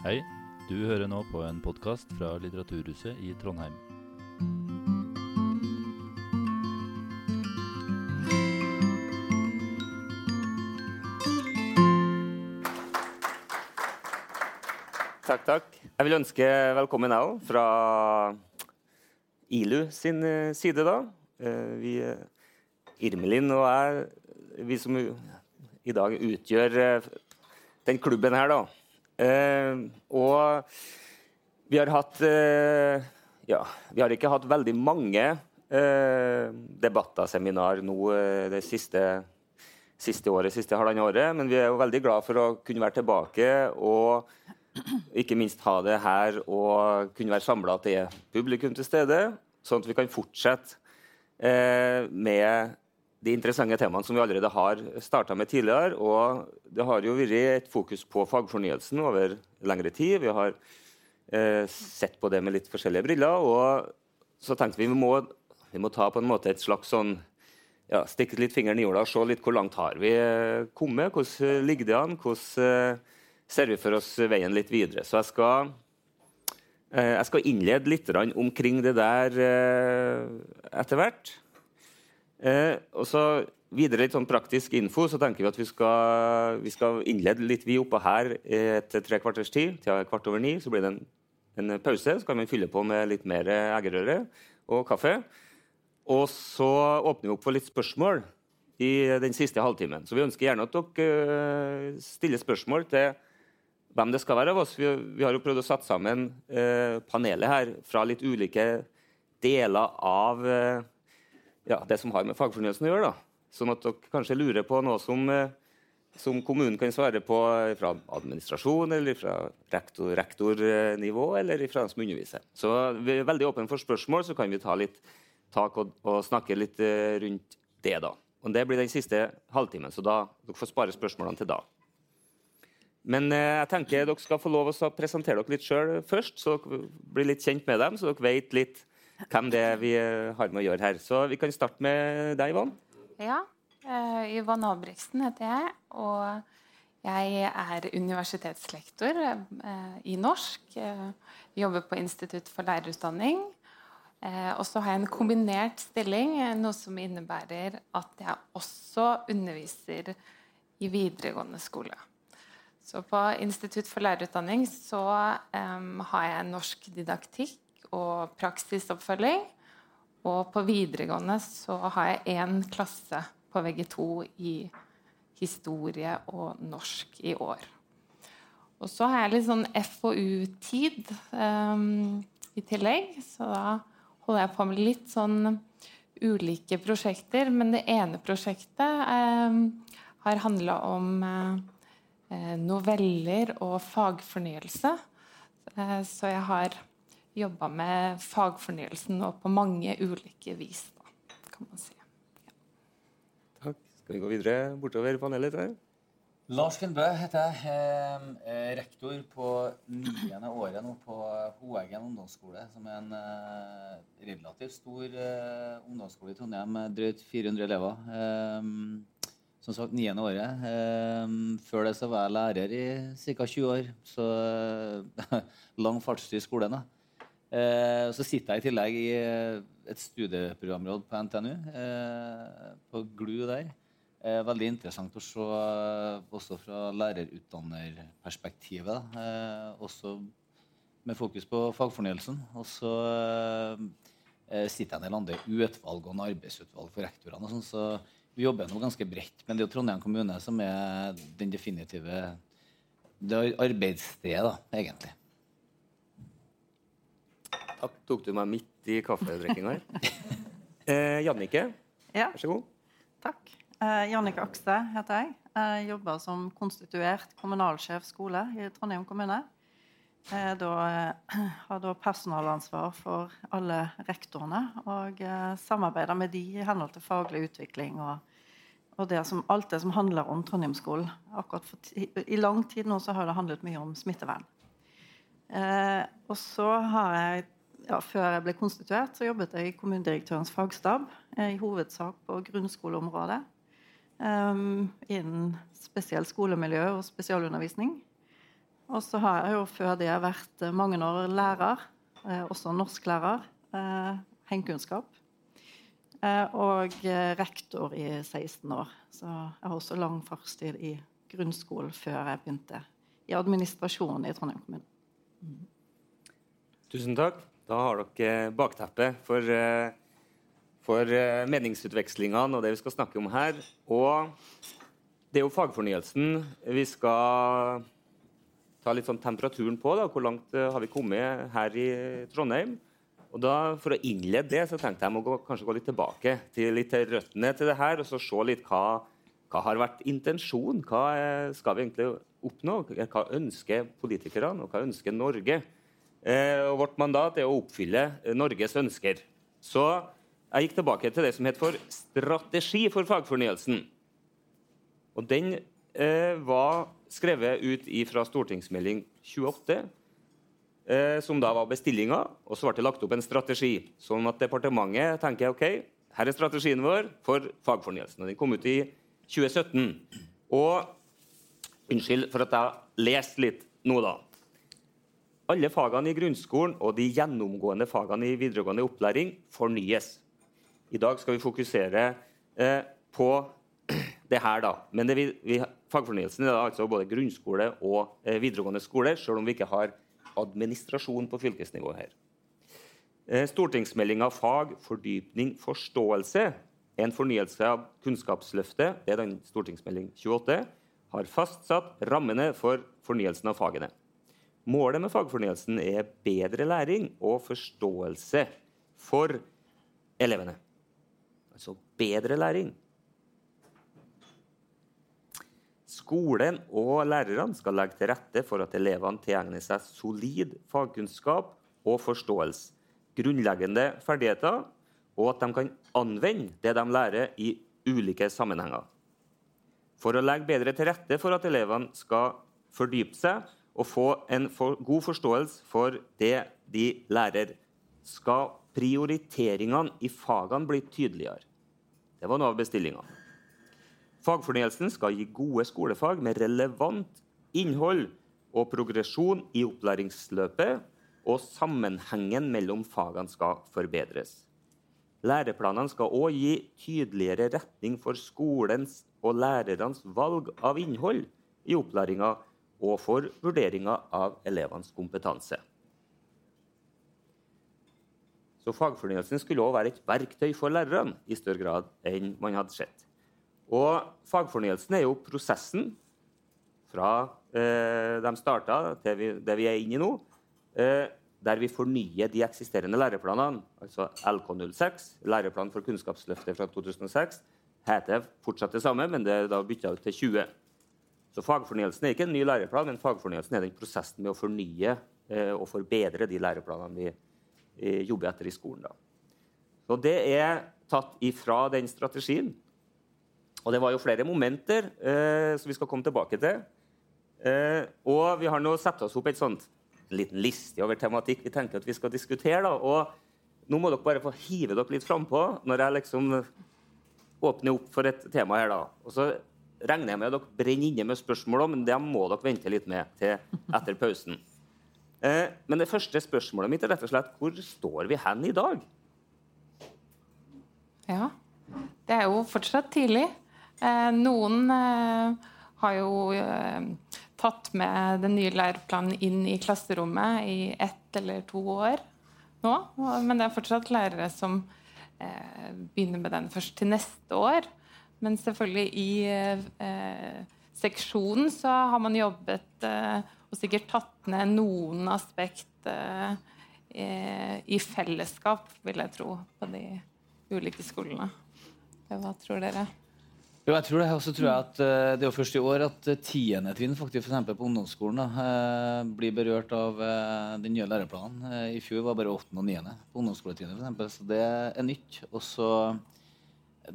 Hei, du hører nå på en podkast fra Litteraturhuset i Trondheim. Takk, takk. Jeg vil ønske velkommen jeg òg, fra ILU sin eh, side, da. Eh, Vi, eh, Irmelin og jeg, vi som i dag utgjør den klubben her, da. Eh, Og vi har hatt eh, Ja, vi har ikke hatt veldig mange eh, debatter, seminar, nå det siste siste året, siste halvannet året, men vi er jo veldig glad for å kunne være tilbake og ikke minst ha det her og kunne være samla er publikum til stede, sånn at vi kan fortsette eh, med de interessante temaene som vi allerede har starta med tidligere. Og det har jo vært et fokus på fagfornyelsen over lengre tid. Vi har eh, sett på det med litt forskjellige briller. Og så tenkte vi vi må, vi må ta på en måte et slags sånn ja, stikke litt fingeren i jorda og se litt hvor langt har vi eh, kommet. Hvordan ligger det an? Hvordan eh, ser vi for oss veien litt videre? Så jeg skal, eh, jeg skal innlede litt omkring det der etter hvert. Eh, og så videre litt sånn praktisk info, så tenker vi at vi skal, vi skal innlede litt vi oppå her etter tre kvarters tid. Til kvart over ni så blir det en, en pause. Så kan vi fylle på med litt mer eggerøre og kaffe. Og så åpner vi opp for litt spørsmål i den siste halvtimen. Så vi ønsker gjerne at dere eh, stiller spørsmål til hvem det skal være av oss. Vi, vi har jo prøvd å sette sammen eh, panelet her fra litt ulike deler av eh, ja, det som har med fagfornyelsen å gjøre. da. Sånn at dere kanskje lurer på noe som, eh, som kommunen kan svare på fra administrasjon, eller fra rektor, rektornivå, eller fra den som underviser. Så vi er veldig åpne for spørsmål, så kan vi ta litt tak og, og snakke litt eh, rundt det. da. Og Det blir den siste halvtimen, så da, dere får spare spørsmålene til da. Men eh, jeg tenker dere skal få lov å presentere dere litt sjøl først, så dere blir litt kjent med dem, så dere vet litt hvem det er vi eh, har med å gjøre her. Så vi kan starte med deg, Yvonne. Ja. Uh, Yvonne Abriksen heter jeg. Og jeg er universitetslektor uh, i norsk. Uh, jobber på Institutt for lærerutdanning. og så har jeg en kombinert stilling, noe som innebærer at jeg også underviser i videregående skole. Så på Institutt for lærerutdanning så har jeg norsk didaktikk og praksisoppfølging. Og på videregående så har jeg én klasse på VG2 i historie og norsk i år. Og så har jeg litt sånn FoU-tid um, i tillegg, så da holder jeg på med litt sånn ulike prosjekter. Men det ene prosjektet um, har handla om uh, noveller og fagfornyelse. Uh, så jeg har jobba med fagfornyelsen og på mange ulike vis, da, kan man si. Ja. Takk. Skal vi gå videre bortover panelet? Der? Lars Finnbø heter jeg. Eh, rektor på niende året nå på Hoeggen ungdomsskole, som er en eh, relativt stor eh, ungdomsskole i Trondheim med drøyt 400 elever. Eh, som sagt niende året. Eh, før det så var jeg lærer i ca. 20 år, så lang fartstid i skolen. da. Eh, så sitter jeg i tillegg i et studieprogramråd på NTNU, eh, på GLU der. Eh, veldig interessant å se også fra lærerutdannerperspektivet. Eh, også med fokus på fagfornyelsen. Og så eh, sitter jeg en del andre utvalg og en arbeidsutvalg for rektorene. sånn, så vi jobber nå ganske bredt. Men det er jo Trondheim kommune som er den definitive det er arbeidsstedet, da, egentlig. Tok du meg midt i kaffedrikkinga her? eh, Jannike, Ja, vær så god. takk. Eh, Jannike Akse heter jeg. Jeg jobber som konstituert kommunalsjef skole i Trondheim kommune. Jeg da, eh, har da personalansvar for alle rektorene og eh, samarbeider med de i henhold til faglig utvikling og, og det som, alt det som handler om Trondheimsskolen. Akkurat for I lang tid nå så har det handlet mye om smittevern. Eh, og så har jeg ja, Før jeg ble konstituert, så jobbet jeg i kommunedirektørens fagstab. eh, I hovedsak på grunnskoleområdet. Um, innen spesielt skolemiljø og spesialundervisning. Og så har jeg jo før det vært eh, mange år lærer, eh, også norsklærer, eh, Hengekunnskap. Eh, og eh, rektor i 16 år. Så jeg har også lang fartstid i grunnskolen før jeg begynte i administrasjonen i Trondheim kommune. Tusen takk. Da har dere bakteppet for, eh, for eh, meningsutvekslingene og det vi skal snakke om her. Og det er jo fagfornyelsen vi skal ta litt sånn temperaturen på. da, Hvor langt eh, har vi kommet her i Trondheim? Og da, For å innlede det så tenkte jeg må gå, kanskje gå litt tilbake til litt til røttene til det her, og så se litt hva, hva har vært intensjonen. Hva skal vi egentlig oppnå? Hva ønsker politikerne, og hva ønsker Norge? Eh, og vårt mandat er å oppfylle eh, Norges ønsker. Så jeg gikk tilbake til det som het for Strategi for fagfornyelsen. Og den eh, var skrevet ut fra stortingsmelding 28 eh, som da var bestillinga, og så ble det lagt opp en strategi. Sånn at departementet tenker ok, her er strategien vår for fagfornyelsen. og Den kom ut i 2017. Og Unnskyld for at jeg leste litt nå, da. Alle fagene i grunnskolen og de gjennomgående fagene i videregående opplæring fornyes. I dag skal vi fokusere eh, på det her, da. Men vi, vi, fagfornyelsen er altså både grunnskole og eh, videregående skole, selv om vi ikke har administrasjon på fylkesnivå her. Eh, Stortingsmeldinga Fag, fordypning, forståelse en fornyelse av Kunnskapsløftet, det er den stortingsmelding 28, har fastsatt rammene for fornyelsen av fagene. Målet med fagfornyelsen er bedre læring og forståelse for elevene. Altså bedre læring. Skolen og lærerne skal legge til rette for at elevene tilegner seg solid fagkunnskap og forståelse, grunnleggende ferdigheter, og at de kan anvende det de lærer i ulike sammenhenger. For å legge bedre til rette for at elevene skal fordype seg og få en for god forståelse for det de lærer, skal prioriteringene i fagene bli tydeligere. Det var noe av bestillinga. Fagfornyelsen skal gi gode skolefag med relevant innhold og progresjon i opplæringsløpet, og sammenhengen mellom fagene skal forbedres. Læreplanene skal òg gi tydeligere retning for skolens og lærernes valg av innhold i opplæringa og for vurderinga av elevenes kompetanse. Så Fagfornyelsen skulle òg være et verktøy for lærerne i større grad enn man hadde sett. Og Fagfornyelsen er jo prosessen fra eh, de starta til vi, det vi er inne i nå, eh, der vi fornyer de eksisterende læreplanene. Altså LK06, læreplan for Kunnskapsløftet fra 2006, heter fortsatt det samme, men det er da bytta ut til 20. Så Fagfornyelsen er ikke en ny læreplan, men fagfornyelsen er den prosessen med å fornye eh, og forbedre de læreplanene vi eh, jobber etter i skolen. Da. Så Det er tatt ifra den strategien. Og det var jo flere momenter eh, som vi skal komme tilbake til. Eh, og vi har nå satt oss opp et sånt, en liten liste over tematikk vi tenker at vi skal diskutere. Da. Og nå må dere bare få hive dere litt frampå når jeg liksom åpner opp for et tema her. da. Og så regner jeg med dere brenner inne med spørsmål, men det må dere vente litt med til etter pausen. Eh, men det første spørsmålet mitt er rett og slett hvor står vi hen i dag? Ja, det er jo fortsatt tidlig. Eh, noen eh, har jo tatt med den nye læreplanen inn i klasserommet i ett eller to år nå. Men det er fortsatt lærere som begynner med den først til neste år. Men selvfølgelig i seksjonen så har man jobbet og sikkert tatt ned noen aspekt i fellesskap, vil jeg tro, på de ulike skolene. Hva tror dere? Jo, jeg tror det. Og tror jeg at uh, det er jo først i år at uh, tiende trinn faktisk for på ungdomsskolen da, uh, blir berørt av den nye læreplanen. I fjor var bare åttende og niende på ungdomsskoletrinnet. Så det er nytt. Og så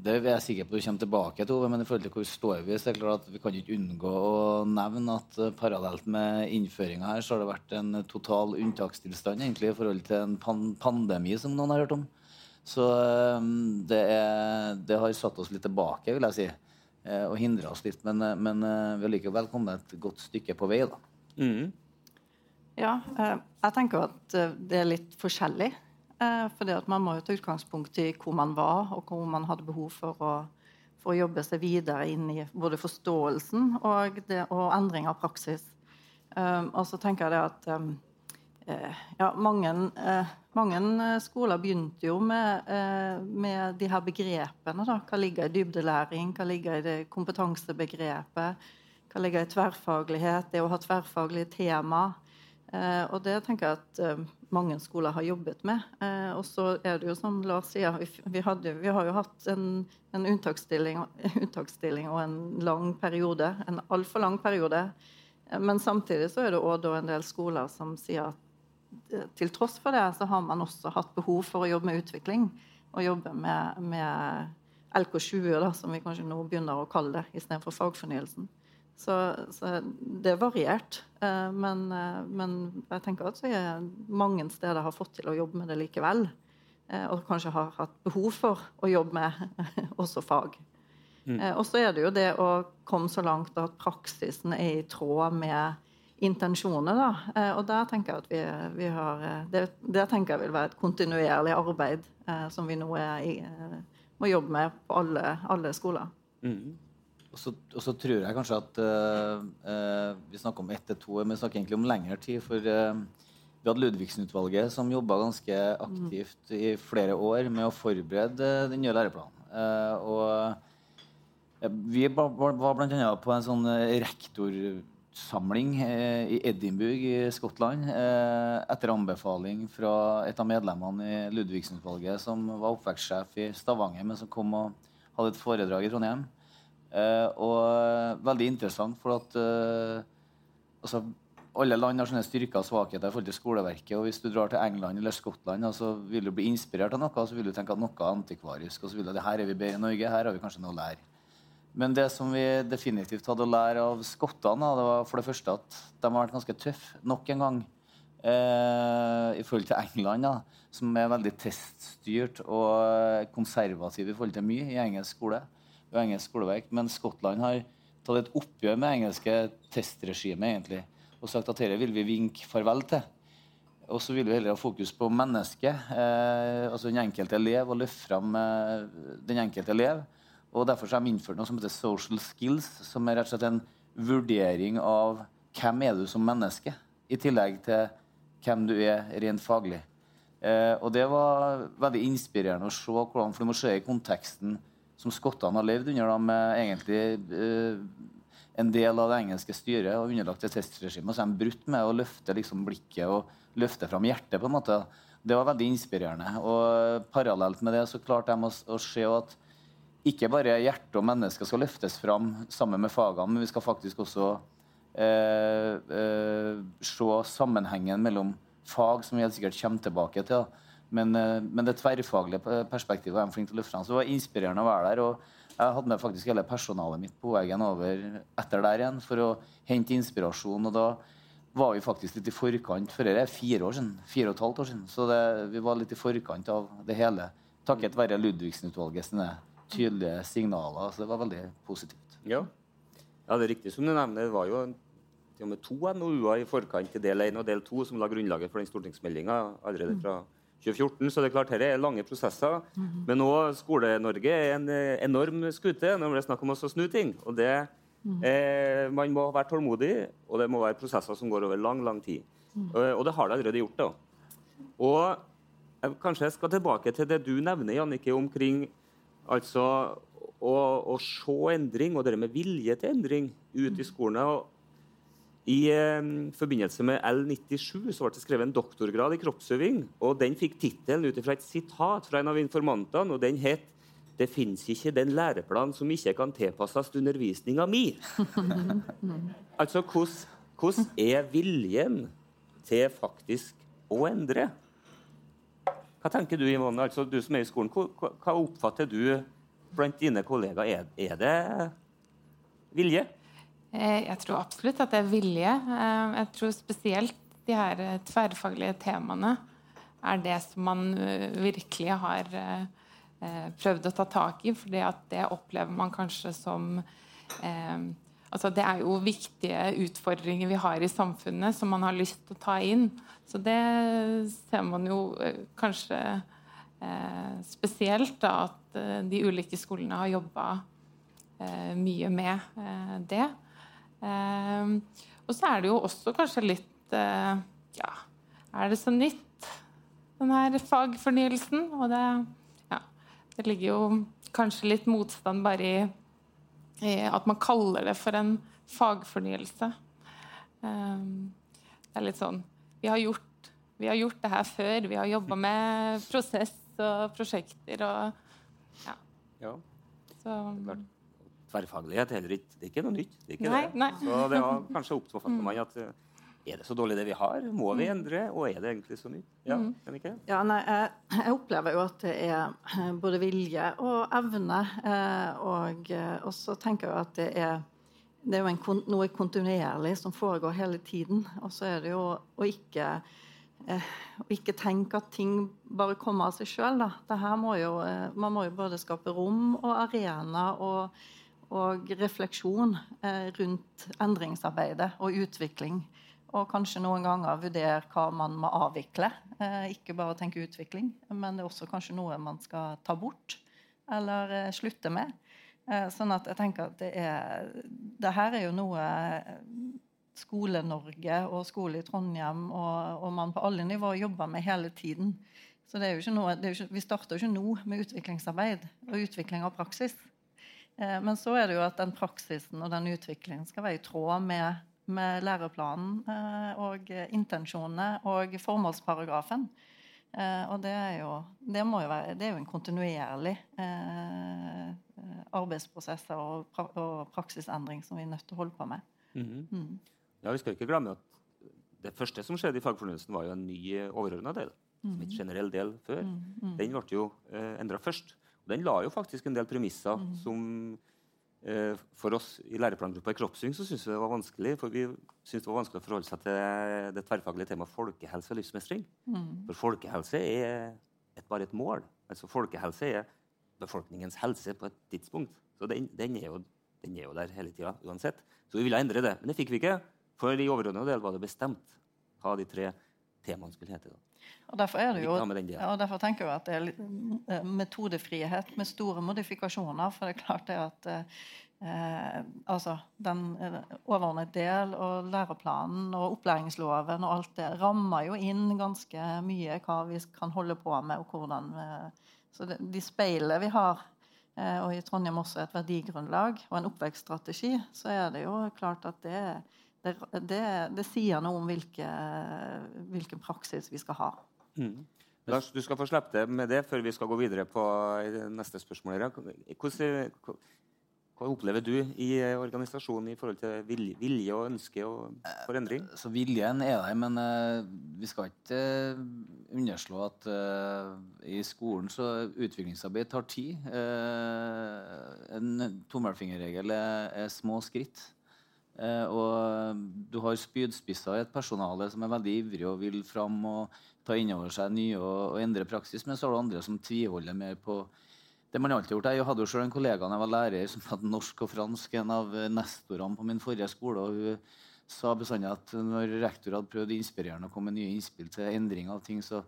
det er jeg sikker på du kommer tilbake til, men i forhold til hvor står vi, så er det klart at vi kan ikke unngå å nevne at parallelt med innføringa her, så har det vært en total unntakstilstand egentlig i forhold til en pan pandemi som noen har hørt om. Så det, er, det, har satt oss litt tilbake, vil jeg si. Eh, og hindra oss litt. Men, eh, men, eh, vi har likevel kommet et godt stykke på vei. da. Mm. Ja, eh, jeg tenker at eh, det er litt forskjellig. Eh, fordi at Man må jo ta utgangspunkt i hvor man var, og hvor man hadde behov for å, for å jobbe seg videre inn i både forståelsen og, det, og endring av praksis. Og så tenker jeg det at ja, mange, mange, skoler begynte jo med, med de her begrepene. Da. Hva ligger i dybdelæring? Hva ligger i det kompetansebegrepet? Hva ligger i tverrfaglighet? Det å ha tverrfaglige tema. Eh, og det tenker jeg at eh, mange skoler har jobbet med. Eh, og så er det jo som Lars sier, vi, hadde, vi har jo hatt en, en unntaksstilling, unntaksstilling, og en lang periode. En altfor lang periode. Men samtidig så er det òg en del skoler som sier at til tross for det så har man også hatt behov for å jobbe med utvikling. Og jobbe med, med LK20, da, som vi kanskje nå begynner å kalle det, istedenfor fagfornyelsen. Så, så, det er variert. Eh, men, eh, men, jeg tenker at jeg mange steder har fått til å jobbe med det likevel. Eh, og kanskje har hatt behov for å jobbe med også fag. Mm. Og så er det jo det å komme så langt at praksisen er i tråd med intensjonene. Da. Og der tenker jeg at vi, vi har det, det, tenker jeg vil være et kontinuerlig arbeid som vi nå i, må jobbe med på alle, alle skoler. Mm. Og så, tror jeg kanskje at uh, uh, Vi snakker om ett til to men vi snakker egentlig om lengre tid. For uh, vi hadde Ludvigsen-utvalget som jobba ganske aktivt i flere år med å forberede den nye læreplanen. og vi var bl.a. på en sånn rektorsamling i Edinburgh i Skottland etter anbefaling fra et av medlemmene i Ludvigsen-utvalget som var oppvekstsjef i Stavanger, men som kom og hadde et foredrag i Trondheim. Uh, og veldig interessant, for at eh, altså, alle land har sånne styrker og svakheter i forhold til skoleverket. og Hvis du drar til England eller Skottland, så vil du bli inspirert av noe, så vil du tenke at noe er antikvarisk. og så vil du, det her er vi bedre i Norge, her har vi kanskje noe å lære. Men det som vi definitivt hadde å lære av skottene, det var for det første at de har vært ganske tøffe nok en gang. Eh, I forhold til England, da, som er veldig teststyrt og konservativ i forhold til mye i engelsk skole og engelsk skoleverk. Men Skottland har tatt et oppgjør med engelske testregimet egentlig, og sagt at dette vil vi vinke farvel til. Og så vil vi heller ha fokus på mennesket, eh, altså den enkelte elev, og løfte fram eh, den enkelte elev. Og Derfor har de innført noe som heter social skills, som er rett og slett en vurdering av hvem er du som menneske, i tillegg til hvem du er rent faglig. Eh, og Det var veldig inspirerende å se hvordan, for du må se i konteksten som skottene har levd under, da, med egentlig eh, en del av det engelske styret og underlagt et testregime. Så er de brutt med å løfte liksom, blikket og løfte fram hjertet. på en måte. Det var veldig inspirerende. Og parallelt med det så klarte de å, å se at ikke bare hjerte og mennesker skal løftes fram sammen med fagene, men vi skal faktisk også eh, eh, se sammenhengen mellom fag, som vi helt sikkert kommer tilbake til. Men, eh, men, det tverrfaglige perspektivet var de flinke til å løfte fram. Så det var inspirerende å være der. og Jeg hadde med faktisk hele personalet mitt på veien over etter der igjen for å hente inspirasjon. og da var vi faktisk litt i forkant. For det er fire år siden, fire og et halvt år siden. Så det, vi var litt i forkant av det hele. Takket være Ludvigsen-utvalget sine tydelige signaler. Så det var veldig positivt. Ja, ja det er riktig som du nevner. Det var jo til og med to NOU-er i forkant til del 1 og del 2 som la grunnlaget for den stortingsmeldinga allerede fra 2014. Så det er klart, dette er lange prosesser. Mm -hmm. Men nå Skole-Norge er en eh, enorm skute når det er snakk om å snu ting. Og det, mm. eh, man må være tålmodig, og det må være prosesser som går over lang, lang tid. Mm. Og, og, det har det allerede gjort. da. Og jeg, kanskje jeg skal tilbake til det du nevner, Jannicke, omkring altså å, å se endring, og det med vilje til endring ute i skolene. og i eh, forbindelse med L97 så ble det skrevet en doktorgrad i kroppsøving. og Den fikk tittelen ut fra et sitat fra en av informantene, og den het 'Det fins ikke den læreplan som ikke kan tilpasses undervisninga mi'. altså, hvordan er viljen til faktisk å endre? Hva tenker du, Yvonne, altså, du som er i skolen, hva, hva oppfatter du blant dine kollegaer? Er, er det vilje? Eh, jeg tror absolutt at det er vilje. Eh, jeg tror spesielt de her eh, tverrfaglige temaene er det som man virkelig har prøvd å ta tak i. For det opplever man kanskje som Altså, det er jo viktige utfordringer vi har i samfunnet som man har lyst til å ta inn. Så det ser man jo kanskje spesielt da, at de ulike skolene har jobba mye med det. Eh, og så er det jo også kanskje litt Ja, er det så nytt, den her fagfornyelsen? Og det, ja, det ligger jo kanskje litt motstand bare i at man kaller det for en fagfornyelse. Um, det er litt sånn Vi har gjort, vi har gjort det her før. Vi har jobba med prosess og prosjekter og Ja. ja. Så, Tverrfaglighet heller ikke Det er ikke noe nytt. Det er ikke Nei, det. nei. Så det har kanskje oppfattet meg at eh, er det så dårlig det vi har? Må vi endre? Og er det egentlig så nytt? Ja, kan? Ja, nei, jeg, jeg opplever jo at det er eh, både vilje og evne. Eh, og, og så tenker jeg at det er, det er jo en, noe kontinuerlig som foregår hele tiden. Og så er det jo å ikke, eh, å ikke tenke at ting bare kommer av seg sjøl. Man må jo både skape rom og arena og, og refleksjon eh, rundt endringsarbeidet og utvikling. Og kanskje noen ganger vurdere hva man må avvikle. Eh, ikke bare tenke utvikling, men det er også kanskje noe man skal ta bort eller eh, slutte med. Sånn at jeg tenker at det er Det her er jo noe Skole-Norge og skole i Trondheim og, og man på alle nivåer jobber med hele tiden. Så det er jo ikke noe, jo ikke, Vi starter jo ikke nå med utviklingsarbeid og utvikling av praksis. Eh, men så er det jo at den praksisen og den utviklingen skal være i tråd med med læreplanen eh, og intensjonene og formålsparagrafen. Eh, og det er jo, det jo være, det er jo en kontinuerlig arbeidsprosess og, pra og praksisendring som vi er nødt til å holde på med. Mhm. Mm. Ja, Vi skal ikke glemme at det første som skjedde i fagfornyelsen, var jo en ny overordna del. Som en generell del før. Mm. Den ble jo eh, endra først. Den la jo faktisk en del premisser Mm. som eh, For oss i læreplangruppa i kroppssyng så syntes vi det var vanskelig for vi syntes det var vanskelig å forholde seg til det tverrfaglige temaet folkehelse og livsmestring. Mm. For folkehelse er et, bare et mål. Altså Folkehelse er befolkningens helse på et tidspunkt. Så den, den, er, jo, den er jo der hele tida uansett. Så vi ville endre det. Men det fikk vi ikke. For i overordna del var det bestemt hva de tre temaene skulle hete. da. Og derfor, er det jo, og derfor tenker jeg at det er litt, eh, metodefrihet med store modifikasjoner. For det er klart det at eh, altså, den overordnede del og læreplanen og opplæringsloven og alt det rammer jo inn ganske mye hva vi kan holde på med, og hvordan eh, Så det, de speilene vi har, eh, og i Trondheim også et verdigrunnlag og en oppvekststrategi, så er det jo klart at det det, det, det sier noe om hvilke, hvilken praksis vi skal ha. Mm. Lars, du skal få slippe det med det før vi skal gå videre på eh, neste spørsmål. Hvordan, hva, opplever du i eh, organisasjonen i forhold til vilje, vilje og ønske og forandring? Så viljen er der, men eh, vi skal ikke eh, underslå at eh, i skolen så utviklingsarbeid tar tid. Eh, en tommelfingerregel er, er små skritt. Eh, og du har spydspisser i et personale som er veldig ivrig og vil fram og ta inn over seg nye og, og endre praksis, men så har du andre som tviholder mer på det man alltid har gjort. Jeg hadde jo selv en kollega da jeg var lærer som hadde norsk og fransk, en av nestorene på min forrige skole. og hun sa bestandig at når rektor hadde prøvd å inspirere han og komme med nye innspill til endring av ting, så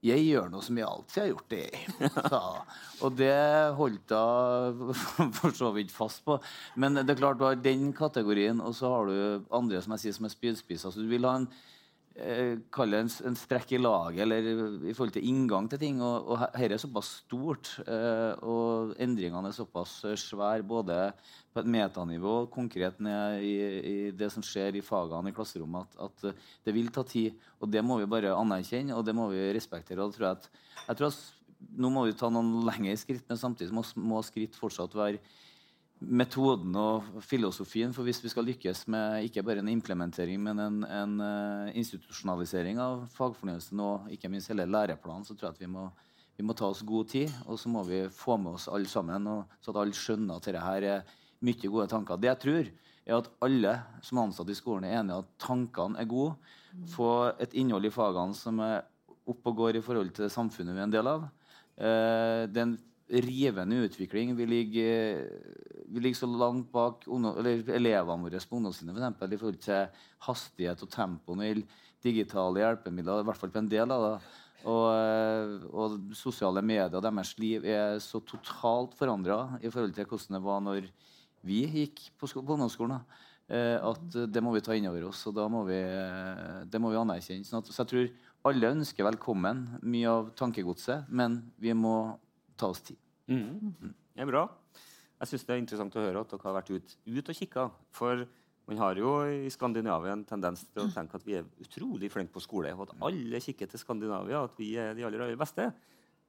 jeg gjør noe som jeg alltid har gjort, det. hun. Og det holdt hun for så vidt fast på. Men det er klart du har den kategorien, og så har du andre som jeg sier som er spydspisser. Så du vil ha en Kall det en, en strekk i laget, eller i forhold til inngang til ting. Og, og her er såpass stort, eh, og endringene er såpass svære, både på et metanivå, konkret ned i, i det som skjer i fagene i klasserommet, at, at det vil ta tid. Og det må vi bare anerkjenne, og det må vi respektere. og tror jeg at, jeg tror at nå må vi ta noen lengre skritt, men samtidig må, må skritt fortsatt være metoden og filosofien. For hvis vi skal lykkes med ikke bare en implementering, men en, en uh, institusjonalisering av fagfornyelsen og ikke minst hele læreplanen, så tror jeg at vi må, vi må ta oss god tid. Og så må vi få med oss alle sammen, og, så at alle skjønner at dette her er mye gode tanker. Det jeg tror, er at alle som er ansatt i skolen, er enige at tankene er gode. Få et innhold i fagene som er opp og går i forhold til det samfunnet vi er en del av. Uh, en rivende utvikling. Vi ligger, vi ligger så langt bak elevene våre på ungdomstrinnet i forhold til hastighet og tempo når digitale hjelpemidler. I hvert fall på en del av det. Og, eh, og, sosiale medier og deres liv er så totalt forandra i forhold til hvordan det var når vi gikk på, på ungdomsskolen. Eh, at det må vi ta inn over oss, og da må vi, eh, det må vi anerkjenne. Sånn at, så jeg tror alle ønsker velkommen mye av tankegodset, men vi må ta oss tid. Mm. Mm. Det er bra. Jeg syns det er interessant å høre at dere har vært ut, ut og kikka. For man har jo i Skandinavia en tendens til å tenke at vi er utrolig flinke på skole, og at alle kikker til Skandinavia, at vi er de aller, aller beste.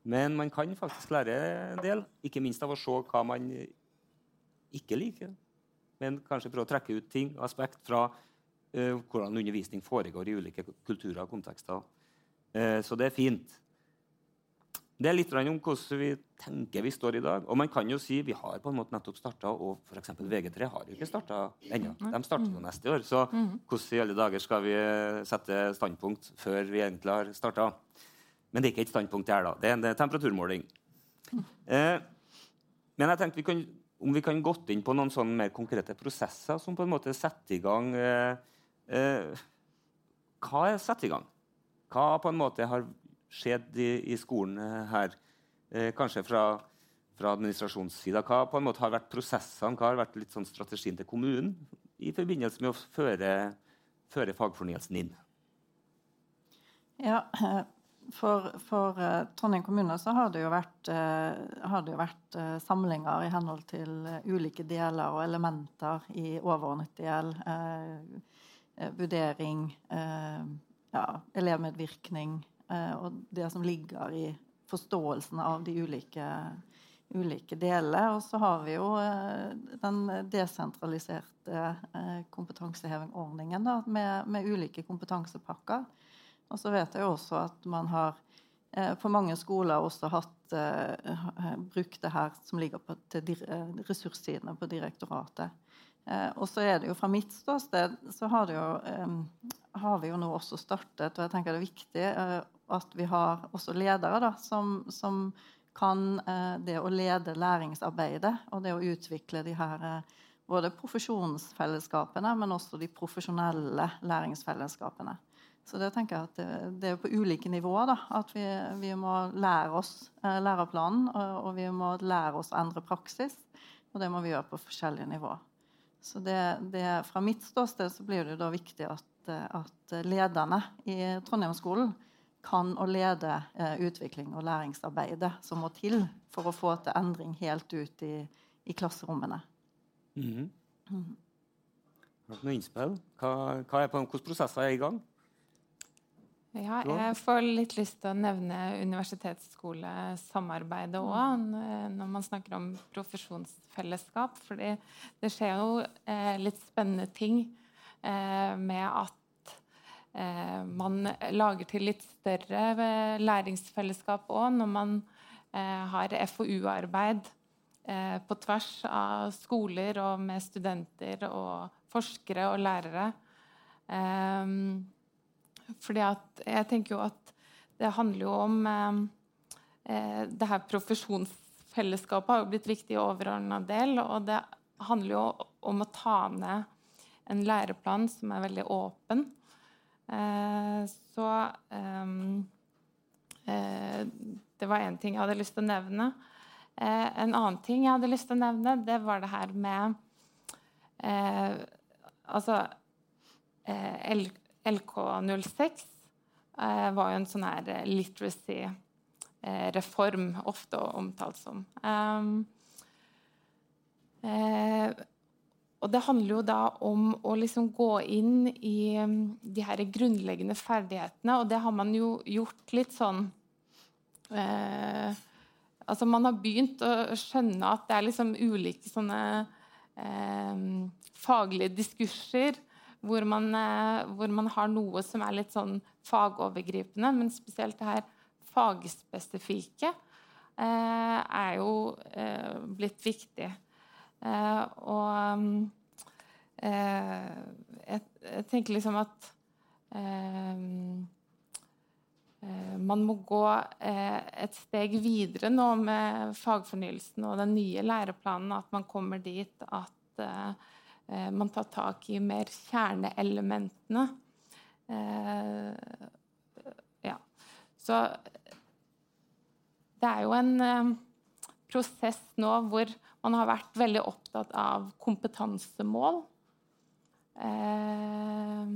Men man kan faktisk lære en del, ikke minst av å se hva man ikke liker. Men kanskje prøve å trekke ut ting, aspekt fra uh, hvordan undervisning foregår i ulike kulturer og kontekster. Uh, så det er fint. Det er litt om hvordan vi tenker vi står i dag. Og man kan jo si Vi har på en måte nettopp starta, og f.eks. VG3 har jo ikke starta ennå. De starter jo neste år. Så mm. hvordan i alle dager skal vi eh, sette standpunkt før vi egentlig har starta? Men det er ikke et standpunkt her, da. Det er en temperaturmåling. Eh, men jeg tenkte vi kan, om vi kan gått inn på noen sånne mer konkrete prosesser som på en måte setter i gang eh, eh, Hva er satt i gang? Hva på en måte har skjedd i, i skolen eh, her? Eh, kanskje fra, fra administrasjonssida. Hva på en måte har vært prosessene, hva har vært litt sånn strategien til kommunen i forbindelse med å føre, føre fagfornyelsen inn? Ja, for, for uh, Trondheim kommune så har det jo vært, har det jo vært samlinger i henhold til ulike deler og elementer i overordnet del. vurdering, ja, elevmedvirkning, Eh, og det som ligger i forståelsen av de ulike, ulike delene. Og så har vi jo eh, den desentraliserte eh, kompetansehevingordningen da, med, med, ulike kompetansepakker. Og så vet jeg også at man har på mange skoler også hatt brukt det her som ligger på til ressurssidene på direktoratet. og så er det jo fra mitt ståsted så har, jo, har vi jo nå også startet, og jeg tenker det er viktig at vi har også ledere da, som, som kan eh, det å lede læringsarbeidet og det å utvikle de her eh, både profesjonsfellesskapene, men også de profesjonelle læringsfellesskapene. Så det tenker jeg at det, det er på ulike nivåer da, at vi, vi må lære oss eh, læreplanen, og, og, vi må lære oss å endre praksis. Og det må vi gjøre på forskjellige nivåer. Så det, det, fra mitt ståsted så blir det da viktig at, at lederne i Trondheimsskolen kan å lede eh, utvikling og læringsarbeidet som må til for å få til endring helt ut i, i klasserommene. Mm. Mm. Har du noen innspill? Hva, hva er på, hvilke prosesser er i gang? Ja, jeg får litt lyst til å nevne universitetsskolesamarbeidet òg, når man snakker om profesjonsfellesskap. fordi det skjer jo eh, litt spennende ting eh, med at man lager til litt større eh, læringsfellesskap òg når man eh, har FoU-arbeid eh, på tvers av skoler og med studenter og forskere og lærere. Eh, fordi at jeg tenker jo at det handler jo om eh, det her profesjonsfellesskapet har jo blitt viktig i overordna del. Og det handler jo om å ta ned en læreplan som er veldig åpen. Eh, så ehm, eh, Det var én ting jeg hadde lyst til å nevne. Eh, en annen ting jeg hadde lyst til å nevne, det var det her med Altså LK06 var jo en sånn her literacy-reform, ofte omtalt som. Og det handler jo da om å liksom gå inn i um, de her grunnleggende ferdighetene, og det har man jo gjort litt sånn eh, Altså man har begynt å skjønne at det er liksom ulike sånne eh, faglige diskurser hvor man, eh, hvor man, har noe som er litt sånn fagovergripende, men spesielt det her fagspesifikke eh, er jo eh, blitt viktig. Uh, og um, uh, jeg, jeg, tenker liksom at eh, man må gå eh, et steg videre nå med fagfornyelsen og den nye læreplanen. At man kommer dit at eh, eh, man tar tak i mer kjerneelementene. ja. Så det er jo en prosess nå hvor man har vært veldig opptatt av kompetansemål. Eh,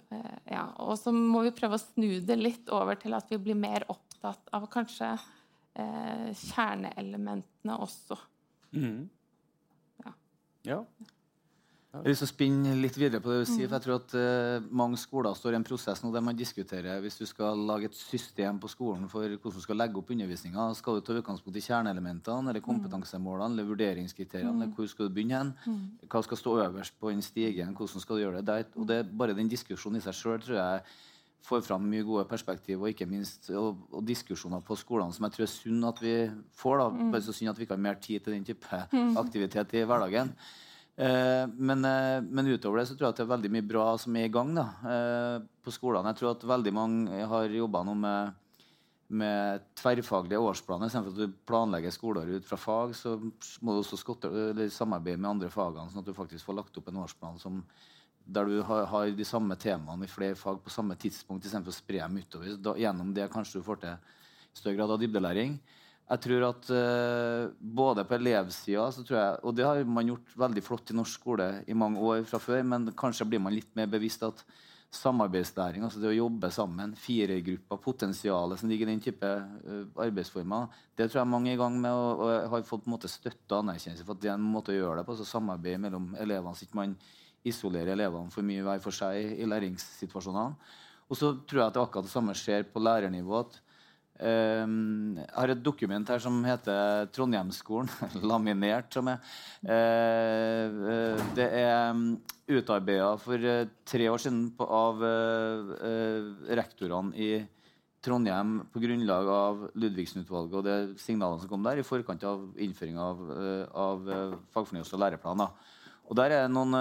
eh, ja, og så må vi prøve å snu det litt over til at vi blir mer opptatt av kanskje eh, kjerneelementene også. Mm. Ja. ja. Jeg å spinne litt videre på det du sier. for jeg tror at uh, Mange skoler står i en prosess nå der man diskuterer hvis du skal lage et system på skolen for hvordan du skal legge opp undervisninga. Skal du ta utgangspunkt i kjerneelementene eller kompetansemålene eller vurderingskriteriene? eller Hvor skal du begynne hen? Hva skal stå øverst på den stigen? Hvordan skal du gjøre det? Der, og det er Bare den diskusjonen i seg sjøl tror jeg får fram mye gode perspektiv og ikke minst og, og diskusjoner på skolene som jeg tror er synd at vi får. da, Bare så synd at vi ikke har mer tid til den type aktivitet i hverdagen. Eh, men, eh, men, utover det så tror jeg at det er veldig mye bra som er i gang da, eh, på skolene. Jeg tror at veldig mange har jobba nå med, med tverrfaglige årsplaner. Istedenfor at du planlegger skoleåret ut fra fag, så må du også skotte, samarbeide med andre fagene, sånn at du faktisk får lagt opp en årsplan som, der du har, har, de samme temaene i flere fag på samme tidspunkt, istedenfor å spre dem utover. Da, gjennom det kanskje du får til større grad av dybdelæring. Jeg tror at uh, både på elevsida Og det har man gjort veldig flott i norsk skole i mange år fra før, men kanskje blir man litt mer bevisst at samarbeidslæring, altså det å jobbe sammen, firegrupper, potensialet som ligger i den type uh, arbeidsformer, det tror jeg mange er i gang med og, og har fått på en måte støtte og anerkjennelse for at det er en måte å gjøre det på. altså Samarbeid mellom elevene, så ikke man isolerer elevene for mye hver for seg i læringssituasjonene. Og så tror jeg at det akkurat det samme skjer på lærernivå. at jeg har et dokument her som heter Trondheimsskolen. Laminert, som er. Uh, det er um, utarbeida for tre år siden av rektorene i Trondheim på grunnlag av Ludvigsen-utvalget og det signalene som kom der i forkant av innføringa av, av fagfornyelse og læreplaner. Og Der er det noen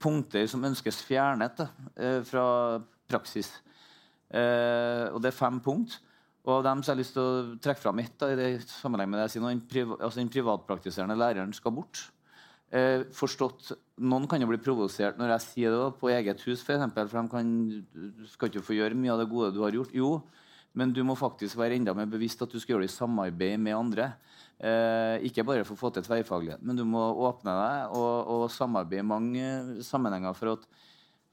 punkter som ønskes fjernet da, fra praksis. og Det er fem punkter. Og av dem så har jeg lyst til å trekke fram ett. i sammenheng med det jeg sier, den, priva, altså privatpraktiserende læreren skal bort. Eh, forstått, Noen kan jo bli provosert når jeg sier det på eget hus, f.eks. For, for de kan, skal ikke få gjøre mye av det gode du har gjort. Jo, men du må faktisk være enda mer bevisst at du skal gjøre det i samarbeid med andre. Eh, ikke bare for å få til tverrfaglighet, men du må åpne deg og, og samarbeide i mange sammenhenger for at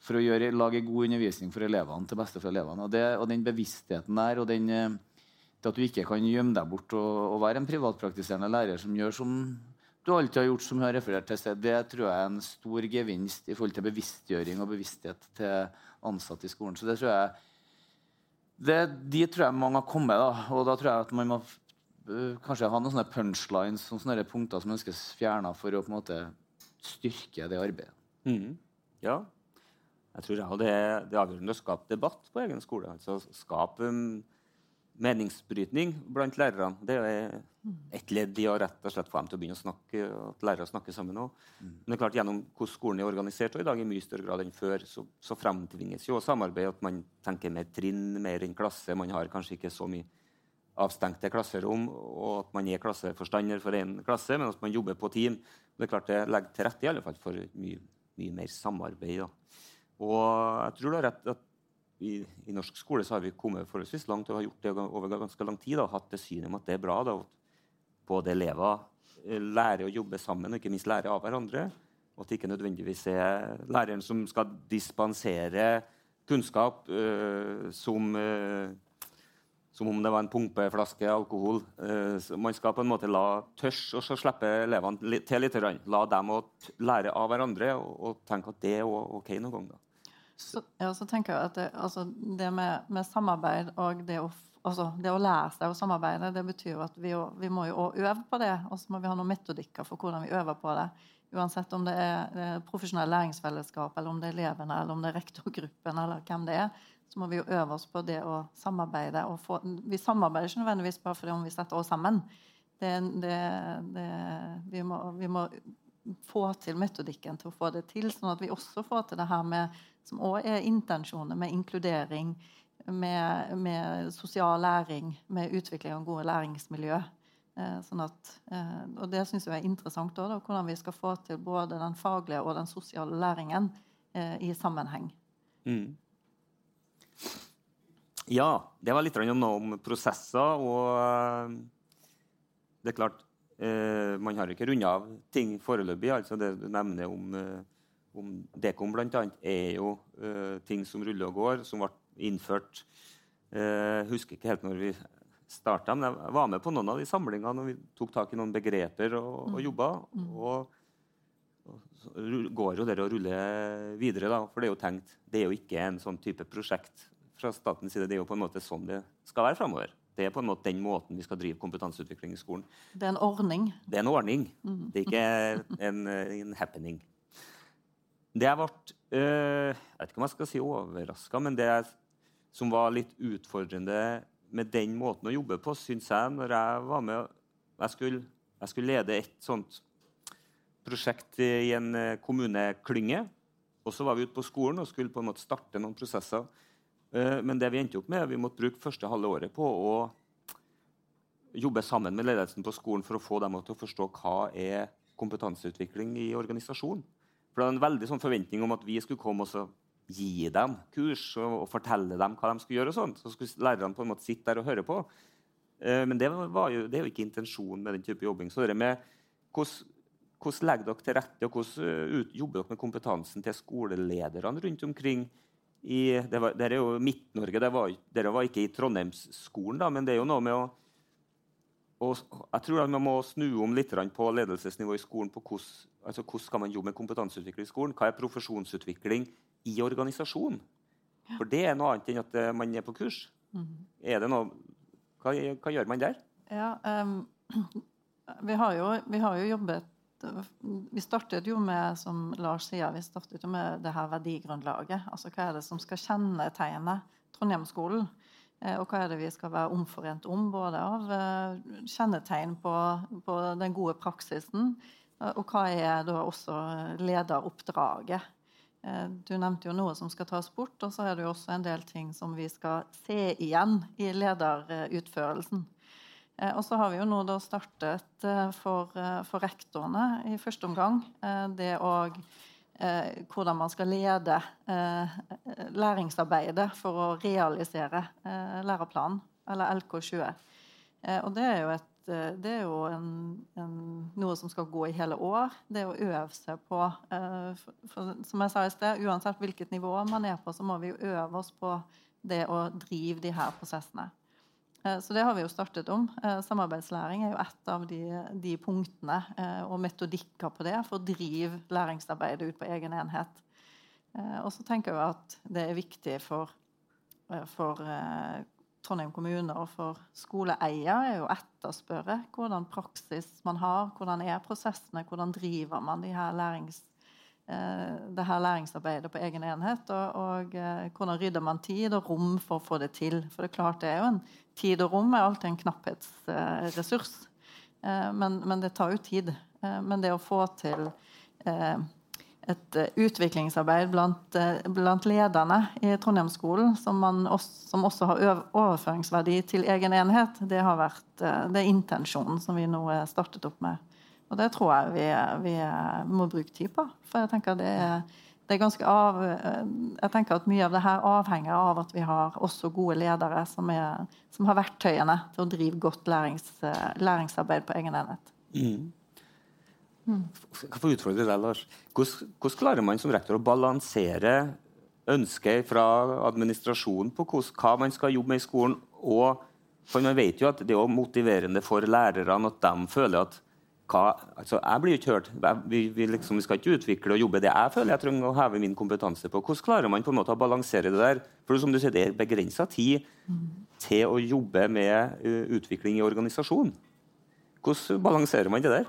for å gjøre, lage god undervisning for elevene til beste for elevene. Og, det, og den bevisstheten der, og den, eh, det at du ikke kan gjemme deg bort og, og, være en privatpraktiserende lærer som gjør som du alltid har gjort, som jeg har referert til, det tror jeg er en stor gevinst i forhold til bevisstgjøring og bevissthet til ansatte i skolen. Så det tror jeg det, De tror jeg mange har kommet, da. Og da tror jeg at man må uh, kanskje ha noen sånne punchlines, sånne punkter som ønskes fjerna for å på en måte styrke det arbeidet. Mm. Ja, jeg tror ja, det, er, det er avgjørende å skape debatt på egen skole. altså Skape um, meningsbrytning blant lærerne. Det er et ledd i å rett og slett få dem til å begynne å snakke, at lærere snakker sammen også. Mm. Men det er klart gjennom hvordan skolen er organisert og i dag i mye større grad enn før, så, så fremtvinges jo samarbeid. At man tenker mer trinn, mer enn klasse. Man har kanskje ikke så mye avstengte klasserom, og at man er klasseforstander for én klasse, men at man jobber på team. Det er klart det legger til rette i alle fall for mye, mye mer samarbeid. Da. Og jeg tror du har rett at i, i, norsk skole så har vi kommet forholdsvis langt og har gjort det over ganske lang tid. og hatt det synet om at det er bra da, at både elever eh, lærer å jobbe sammen og ikke minst lærer av hverandre. Og at det ikke nødvendigvis er læreren som skal dispensere kunnskap øh, som, øh, som om det var en pumpeflaske alkohol. Man skal på en måte la tørs og så slippe elevene til litt. La dem å lære av hverandre og, tenke at det er ok noen gang. Så, ja, så tenker jeg at det, altså, det med, med, samarbeid og det å, altså, det å, lære seg å samarbeide, det betyr jo at vi, vi må jo øve på det. Og så må vi ha noen metodikker for hvordan vi øver på det. Uansett om det er, det er profesjonell læringsfellesskap, eller om det er elevene, eller om det er rektorgruppen, eller hvem det er, så må vi jo øve oss på det å samarbeide. Og få, vi samarbeider ikke nødvendigvis bare fordi om vi setter oss sammen. Det, det, vi, må, vi må få til metodikken til å få det til, sånn at vi også får til det her med som òg er intensjoner med inkludering, med, med, sosial læring, med utvikling av gode læringsmiljø. Eh, sånn at, eh, og det syns jeg er interessant, også, da, hvordan vi skal få til både den faglige og den sosiale læringen eh, i sammenheng. Mm. Ja, det var litt om, om prosesser. Og det er klart Man har ikke runda av ting foreløpig. altså Det du nevner om, om Dekom bl.a., er jo uh, ting som ruller og går, som ble innført Jeg eh, husker ikke helt når vi starta, men jeg var med på noen av de samlingene når vi tok tak i noen begreper og, og mm. jobba. Mm. Og, og, går jo det å rulle videre, da, for det er jo tenkt Det er jo ikke en sånn type prosjekt fra statens side. Det er jo på en måte sånn det skal være framover. Det er på en måte den måten vi skal drive kompetanseutvikling i skolen. Det er en ordning? Det er en ordning. Mm. Det er ikke en, en happening. Det jeg ble øh, Jeg vet ikke om jeg skal si overraska, men det som var litt utfordrende med den måten å jobbe på, syns jeg, når jeg var med jeg skulle, jeg skulle, lede et sånt prosjekt i en eh, kommuneklynge. Og så var vi ute på skolen og skulle på en måte starte noen prosesser. Eh, men det vi endte opp med, vi måtte bruke første halve året på å jobbe sammen med ledelsen på skolen for å få dem til å forstå hva er kompetanseutvikling i organisasjonen. For det var en veldig sånn forventning om at vi skulle komme og gi dem kurs og, og, fortelle dem hva de skulle gjøre. og sånt. Så skulle lærerne på en måte sitte der og høre på. Uh, men det, jo, det, er jo ikke intensjonen med den type jobbing. Så det med hvordan, hvordan legger dere til rette, og hvordan ut, jobber dere med kompetansen til skolelederne rundt omkring? I, det, var, det er jo Midt-Norge. Dere var ikke i Trondheimsskolen, da, men det er jo noe med å og jeg tror at Man må snu om litt på ledelsesnivå i skolen. på hvordan, altså hvordan skal man jobbe med kompetanseutvikling i skolen? Hva er profesjonsutvikling? i organisasjonen. For det er noe annet enn at eh, man er på kurs. Mm. Er det noe, hva, hva, gjør man der? Ja, um, vi, har jo, vi, har jo, jobbet Vi startet jo med som Lars sier, vi startet jo med det her verdigrunnlaget. altså Hva er det som skal kjennetegne Trondheimsskolen? Eh, og hva er det vi skal være omforent om, både av eh, kjennetegn på, på den gode praksisen, og hva er da også lederoppdraget Eh, du nevnte jo noe som skal tas bort, og så er det jo også en del ting som vi skal se igjen i lederutførelsen. Eh, og så har vi jo nå da startet eh, for, for rektorene i første omgang det å hvordan man skal lede læringsarbeidet for å realisere læreplanen, eller LK20. og det er jo et Eh, det er jo en, en, noe som skal gå i hele år. Det å øve seg på uh, for, for, Som jeg sa i sted, uansett hvilket nivå man er på, så må vi jo øve oss på det å drive de her prosessene. Uh, så det har vi jo startet om. Uh, samarbeidslæring er jo et av de, de punktene og metodikker på det for å drive læringsarbeidet ut på egen enhet. og så tenker jeg at det er viktig for, for Trondheim kommune og for skoleeier er jo etterspørre hvordan praksis man har, hvordan er prosessene, hvordan driver man de her lærings, eh, det her læringsarbeidet på egen enhet. Og, og eh, hvordan rydder man tid og rom for å få det til. For det er klart det er jo en tid og rom er alltid en knapphetsressurs. Eh, men, men, det tar jo tid. men det å få til et eh, utviklingsarbeid blant, eh, blant lederne i Trondheimsskolen som, også, som også har overføringsverdi til egen enhet. Det har vært eh, det er intensjonen som vi nå startet opp med. Og det tror jeg vi, vi må bruke tid på. For jeg tenker det er, det er ganske av, jeg tenker at mye av det her avhenger av at vi har også gode ledere som, er, som har verktøyene til å drive godt lærings, læringsarbeid på egen enhet. Mm. Jeg får utfordre deg, Lars. Hvordan, hvordan, klarer man som rektor å balansere ønsket fra administrasjonen på hva man skal jobbe med i skolen, og for man vet jo at det er motiverende for lærerne at de føler at hva, altså Jeg blir ikke hørt. Vi, vi, liksom, vi, skal ikke utvikle og jobbe det jeg føler jeg trenger å heve min kompetanse på. Hvordan klarer man på en måte å balansere det der? For som du sier, Det er begrensa tid til å jobbe med uh, utvikling i organisasjonen. Hvordan balanserer man det der?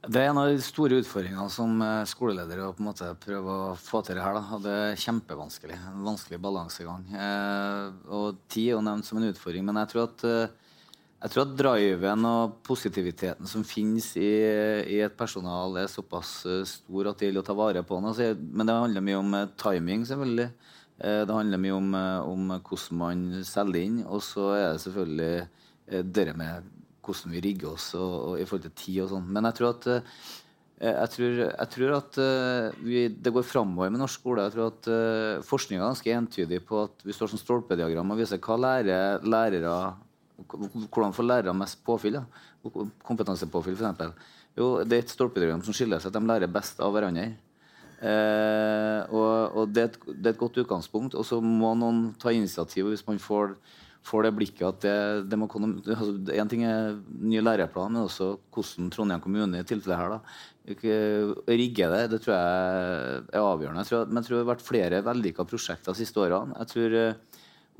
Det er en av de store utfordringene som skoleledere skoleleder å på en måte prøve å få til det her. Da. Det er kjempevanskelig. En vanskelig balansegang. Eh, og tid er jo nevnt som en utfordring, men jeg tror at, eh, jeg tror at driven og positiviteten som finnes i, i, et personal, er såpass eh, stor at det gjelder å ta vare på den. Altså, men det handler mye om timing, selvfølgelig. Eh, det handler mye om, eh, om hvordan man selger inn. Og så er det selvfølgelig eh, det med hvordan vi rigger oss og, og i forhold til tid og sånn. Men jeg tror at jeg tror, jeg tror at vi, det går framover med norsk skole. Jeg tror at Forskninga er ganske entydig på at vi står som stolpediagram og viser hva lærer lærere hvordan får lærere mest påfyll. Da? Kompetansepåfyll, f.eks. Jo, det er et stolpediagram som skiller seg at de lærer best av hverandre. Eh, og, og det, er et, det, er et, godt utgangspunkt. Og så må noen ta initiativ hvis man får, får det blikket at det, det må altså, En ting er ny læreplan, men også hvordan Trondheim kommune i tilfellet her da, rigger det. Det tror jeg er avgjørende. Jeg tror, men jeg tror det har vært flere vellykka prosjekter de siste årene. Jeg tror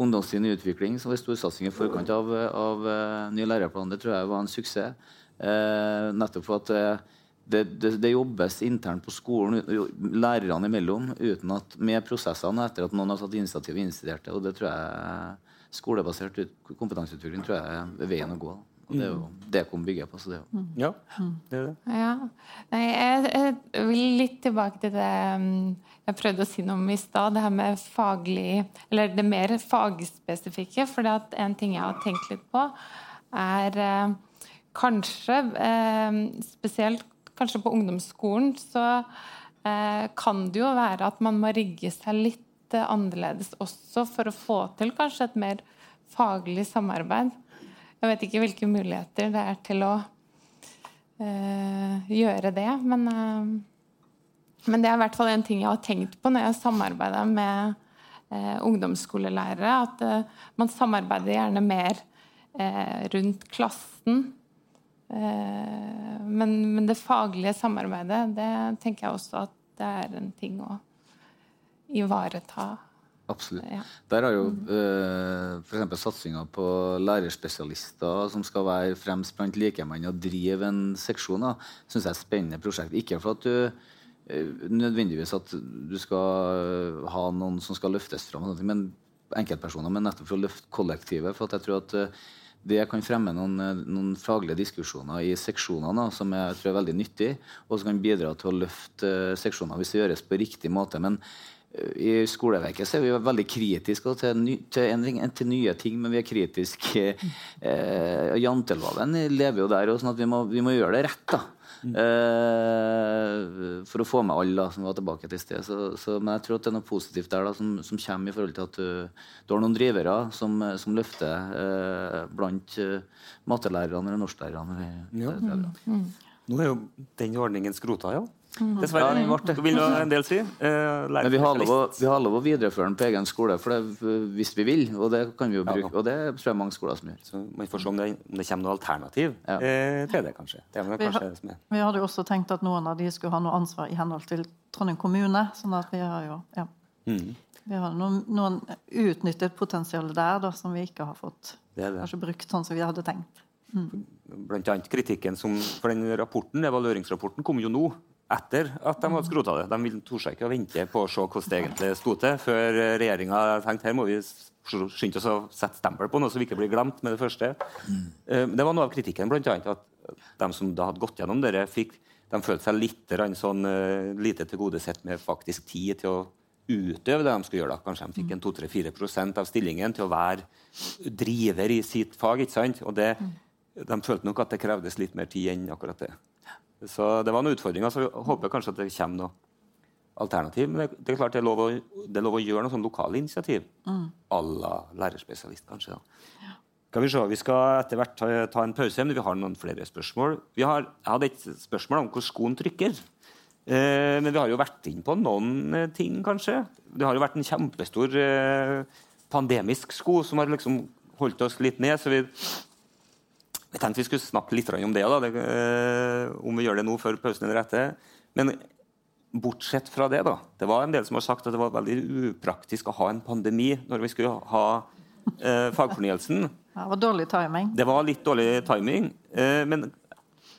eh, i utvikling, som var storsatsing i forkant av, av uh, ny læreplan, det tror jeg var en suksess. Uh, nettopp for at uh, det, det, det, jobbes internt på skolen, lærerne imellom, uten at, med prosessene etter at noen har tatt initiativ og initiert det. Og det tror jeg skolebasert kompetanseutvikling tror jeg er veien å gå. Og det er jo mm. det kom bygger på. Så det er jo. Ja, det er det. Ja. Nei, jeg, jeg, vil litt tilbake til det mm, jeg prøvde å si noe om i stad. Det her med faglig Eller det mer fagspesifikke. For en ting jeg har tenkt litt på, er eh, kanskje eh, spesielt kanskje på ungdomsskolen, så eh, kan det jo være at man må rigge seg litt eh, annerledes også for å få til kanskje et mer faglig samarbeid. Jeg vet ikke hvilke muligheter det er til å eh, gjøre det, men, eh, men, det er i hvert fall en ting jeg har tenkt på når jeg samarbeider med eh, ungdomsskolelærere. At man samarbeider gjerne mer rundt klassen men, men, det faglige samarbeidet, det tenker jeg også at det er en ting å ivareta. Absolutt. Ja. Der har jo uh, f.eks. satsinga på lærerspesialister som skal være fremst blant likemenn og drive en seksjon, syns jeg er et spennende prosjekt. Ikke for at du uh, nødvendigvis at du skal ha noen som skal løftes fram, men enkeltpersoner, men nettopp for å løfte kollektivet. For jeg tror at det kan fremme noen, eh, noen faglige diskusjoner i seksjonene som jeg tror er veldig nyttig, og som kan bidra til å løfte seksjoner hvis det gjøres på riktig måte. Men i skoleverket så er vi veldig kritiske til, ny, til, endring, til, nye ting, men vi er kritiske. Eh, janteloven lever jo der, og sånn at vi må, vi må gjøre det rett. da. Eh, for å få med alle som var tilbake til sted. Så, så, men jeg tror at det er noe positivt der da, som, som kommer i forhold til at du, du har noen drivere som, som løfter eh, blant uh, mattelærerne eller norsklærerne. Ja. Mm. Nå er jo den ordningen skrota, ja. Mm. Dessverre. Ja, det vil en del si. Eh, Men vi har, lov å, vi har lov å videreføre den på egen skole for det, hvis vi vil. Og det kan vi jo bruke, og det tror jeg mange skoler som gjør. Så Man får se om det, om det kommer noe alternativ ja. eh, til det, kanskje. Det vi, kanskje vi, hadde jo også tenkt at noen av de skulle ha noe ansvar i henhold til Trondheim kommune. sånn at vi har jo ja. Mm. Vi har noen, noen utnyttet potensial der da, som vi ikke har fått det det. kanskje brukt sånn som vi hadde tenkt. Mm. Blant annet kritikken som, for den rapporten, evalueringsrapporten kom jo nå etter at de hadde skrota det. De torde ikke å vente på å se hvordan det egentlig sto til, før regjeringa tenkte her må vi skynde oss å sette stempel på noe så vi ikke blir glemt med det første. Mm. Det var noe av kritikken, annet, at de som da hadde gått gjennom dette, fikk, de følte seg litt sånn, uh, lite tilgodesett med faktisk tid til å utøve det de skulle gjøre. da. Kanskje de fikk en 2-3-4% av stillingen til å være driver i sitt fag. ikke sant? Og det, De følte nok at det krevdes litt mer tid enn akkurat det. Så det var noen utfordringer. så jeg håper kanskje at det kommer noe alternativ. Men det, det er klart det er lov å, det er lov å gjøre noe sånn lokale initiativ. Mm. À la lærerspesialist, kanskje. Ja. Skal Vi se, vi skal etter hvert ta, ta, en pause, men vi har noen flere spørsmål. Vi har, jeg hadde et spørsmål om hvor skoen trykker. Eh, men vi har jo vært inn på noen eh, ting, kanskje. Det har jo vært en kjempestor eh, pandemisk sko som har liksom holdt oss litt ned. så vi jeg tenkte vi skulle snakke litt om det, da, det, eh, om vi gjør det nå før pausen eller etter. Men bortsett fra det, da. Det var en del som har sagt at det var veldig upraktisk å ha en pandemi når vi skulle ha eh, fagfornyelsen. Det var dårlig timing. Det var litt dårlig timing. Eh, men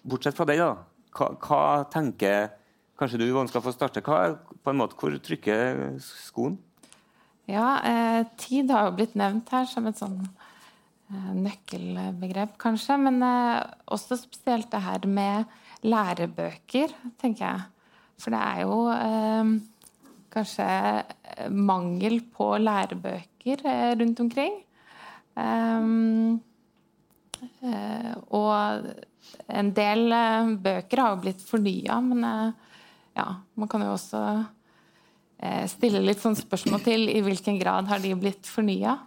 bortsett fra det, da. Hva, hva tenker Kanskje du skal få starte. Hva, på en måte, hvor trykker skoen? Ja, eh, tid har jo blitt nevnt her som et sånn nøkkelbegrep, kanskje. Men eh, også spesielt det her med lærebøker, tenker jeg. For det er jo eh, kanskje mangel på lærebøker eh, rundt omkring. Og en del bøker har jo blitt fornya, men ja, man kan jo også stille litt sånn spørsmål til i hvilken grad har de blitt fornya.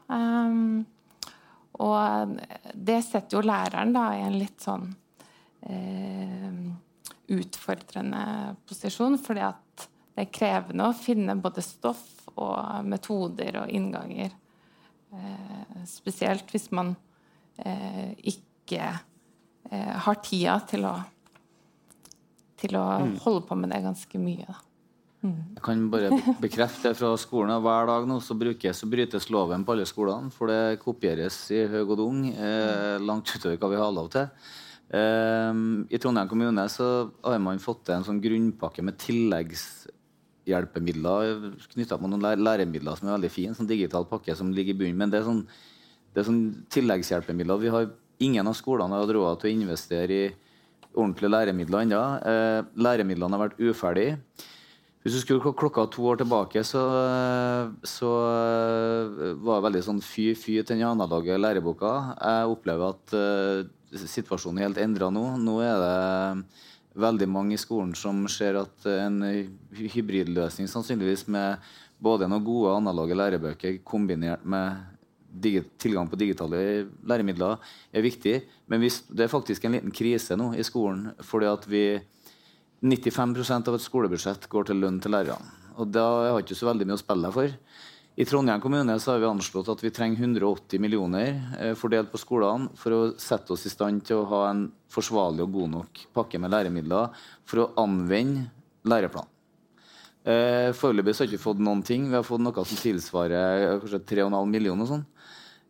Og det setter jo læreren da i en litt sånn utfordrende posisjon, fordi at det er krevende å finne både stoff og metoder og innganger. Eh, spesielt hvis man eh, ikke eh, har tida til å, til å mm. holde på med det ganske mye. Da. Mm. Jeg kan bare bekrefte det fra skolen. Hver dag nå så, brukes, så brytes loven på alle skolene. For det kopieres i høy og dung eh, langt utover hva vi har lov til. Eh, I Trondheim kommune så har man fått til en sånn grunnpakke med tilleggshjelpemidler knytta på noen læremidler som er veldig fine. Sånn digital pakke som ligger i bunnen. Men det er, sånn, det er sånn tilleggshjelpemidler. Vi har ingen av skolene har hatt råd til å investere i ordentlige læremidler ennå. Eh, læremidlene har vært uferdige. Hvis du skulle klokka to år tilbake, så, så uh, var det veldig sånn fy-fy til den analoge læreboka. Jeg opplever at uh, situasjonen er helt endra nå. Nå er det veldig mange i skolen som ser at en hybridløsning sannsynligvis med både noen gode analoge lærebøker kombinert med tilgang på digitale læremidler er viktig. Men det er faktisk en liten krise nå i skolen. fordi at vi 95% av et skolebudsjett går til lønn til lærerne. Og da har jeg ikke så veldig mye å spille for. I Trondheim kommune så har vi anslått at vi trenger 180 millioner eh, fordelt på skolene for å sette oss i stand til å ha en forsvarlig og god nok pakke med læremidler for å anvende læreplanen. Eh, Foreløpig har vi ikke fått noen ting. Vi har fått noe som tilsvarer eh, kanskje 3,5 millioner. og Sånn.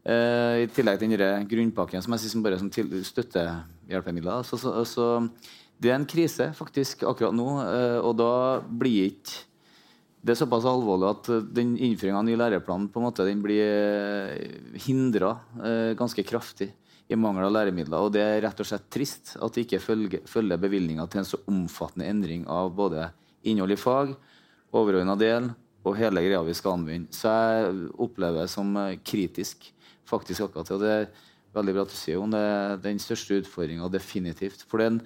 I tillegg til den grunnpakken som jeg synes bare som støttehjelpemidler. Så, så, så, det er en krise faktisk akkurat nå, og da blir ikke det er såpass alvorlig at eh, den innføringa av ny læreplan på en måte, den blir eh, hindra eh, ganske kraftig i mangel av læremidler. Og det er rett og slett trist at det ikke følger, følger bevilgninger til en så omfattende endring av både innhold i fag, overordna del og hele greia vi skal anvende. Så jeg opplever det som kritisk faktisk akkurat. Og det er veldig bra at du sier om det er den største utfordringa definitivt. For det er en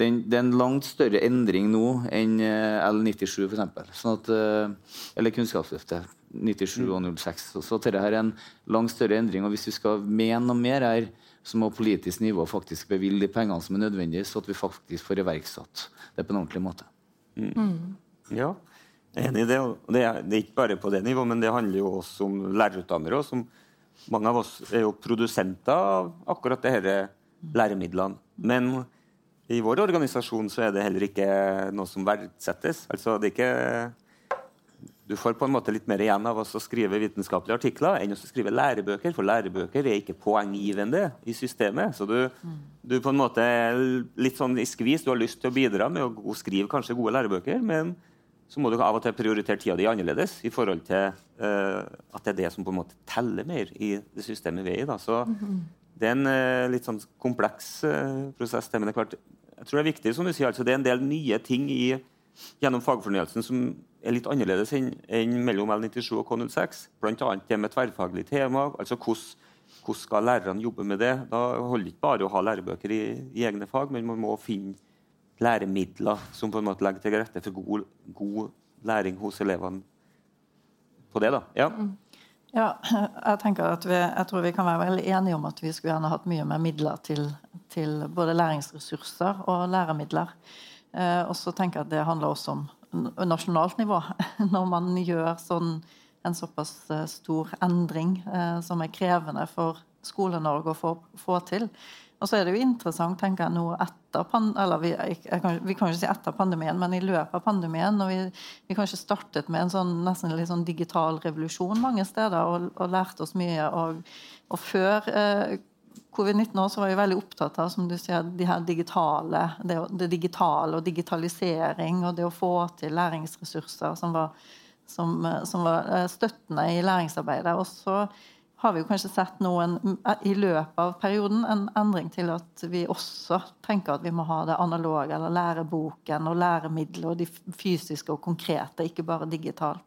den, det er en langt større endring nå enn eh, L97 f.eks. Sånn at, eh, eller Kunnskapsløftet 97 og 06. Så, så dette er en langt større endring. og Hvis vi skal mene noe mer her, så må politisk nivå faktisk bevilge de pengene som er nødvendige, så at vi faktisk får iverksatt det på en ordentlig måte. Mm. Mm. Ja, jeg er enig i det. Det er, det er, ikke bare på det nivået, men det handler jo også om lærerutdannere. Som mange av oss er jo produsenter av akkurat disse læremidlene. Men i vår organisasjon så er det heller ikke noe som verdsettes. Altså, det er ikke du får på en måte litt mer igjen av å skrive vitenskapelige artikler enn å skrive lærebøker, for lærebøker er ikke poenggivende i systemet. Så du, du på en måte er litt sånn i skvis. Du har lyst til å bidra med å skrive kanskje gode lærebøker, men så må du av og til prioritere tida di annerledes i forhold til uh, at det er det som på en måte teller mer i det systemet vi er i. Da. Så det er en uh, litt sånn kompleks uh, prosess. Men det er klart, jeg tror det er viktig, som du sier, altså, det er en del nye ting i, gjennom fagfornyelsen som er litt annerledes enn, enn mellom L97 og K06. Bl.a. det med tverrfaglig tema. altså hvordan, hvordan skal lærerne jobbe med det? Da holder det ikke bare å ha lærebøker i, i, egne fag, men man må finne læremidler som på en måte legger til rette for god, god læring hos elevene på det. da. Ja. Mm. Ja, jeg tenker at vi, jeg tror vi kan være veldig enige om at vi skulle gjerne hatt mye mer midler til, til både læringsressurser og læremidler. Eh, og så tenker jeg at det handler også om nasjonalt nivå. Når man gjør sånn, en såpass eh, stor endring eh, som er krevende for Skole-Norge å få, få til, og så er det jo interessant, tenker jeg, nå etter eller vi, kan, vi, kan ikke si etter pandemien, men i løpet av pandemien, når vi, vi kanskje startet med en sånn, nesten litt sånn digital revolusjon mange steder og, og lærte oss mye. Og, og før eh, covid-19 år så var vi veldig opptatt av som du sier, de her digitale, det, det, digitale og digitalisering og det å få til læringsressurser som var, som, som var eh, støttende i læringsarbeidet. Og så har vi jo kanskje sett noen i løpet av perioden en endring til at vi også tenker at vi må ha det analoge, eller læreboken og læremidler og de fysiske og konkrete, ikke bare digitalt.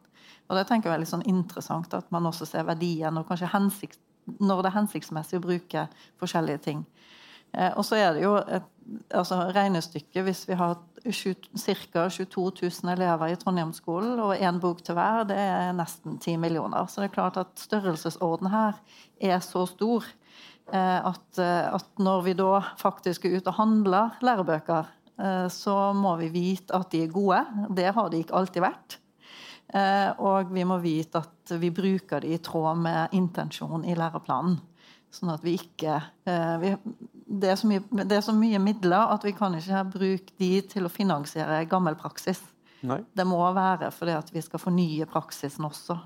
Og det tenker jeg er litt sånn interessant at man også ser verdien og kanskje hensikt, når det er hensiktsmessig å bruke forskjellige ting. Eh, og så er det jo et altså regnestykke hvis vi har ca. 22 000 elever i Trondheimsskolen og én bok til hver, det er nesten 10 millioner. Så det er klart at størrelsesorden her er så stor eh, at, eh, at når vi da faktisk er ute og handler lærebøker, eh, så må vi vite at de er gode. Det har de ikke alltid vært. Og vi må vite at vi bruker de i tråd med intensjonen i læreplanen. Sånn at vi ikke vi, det, er mye, det, er så mye midler at vi kan ikke bruke de til å finansiere gammel praksis. Nei. Det må være fordi at vi skal fornye praksisen også.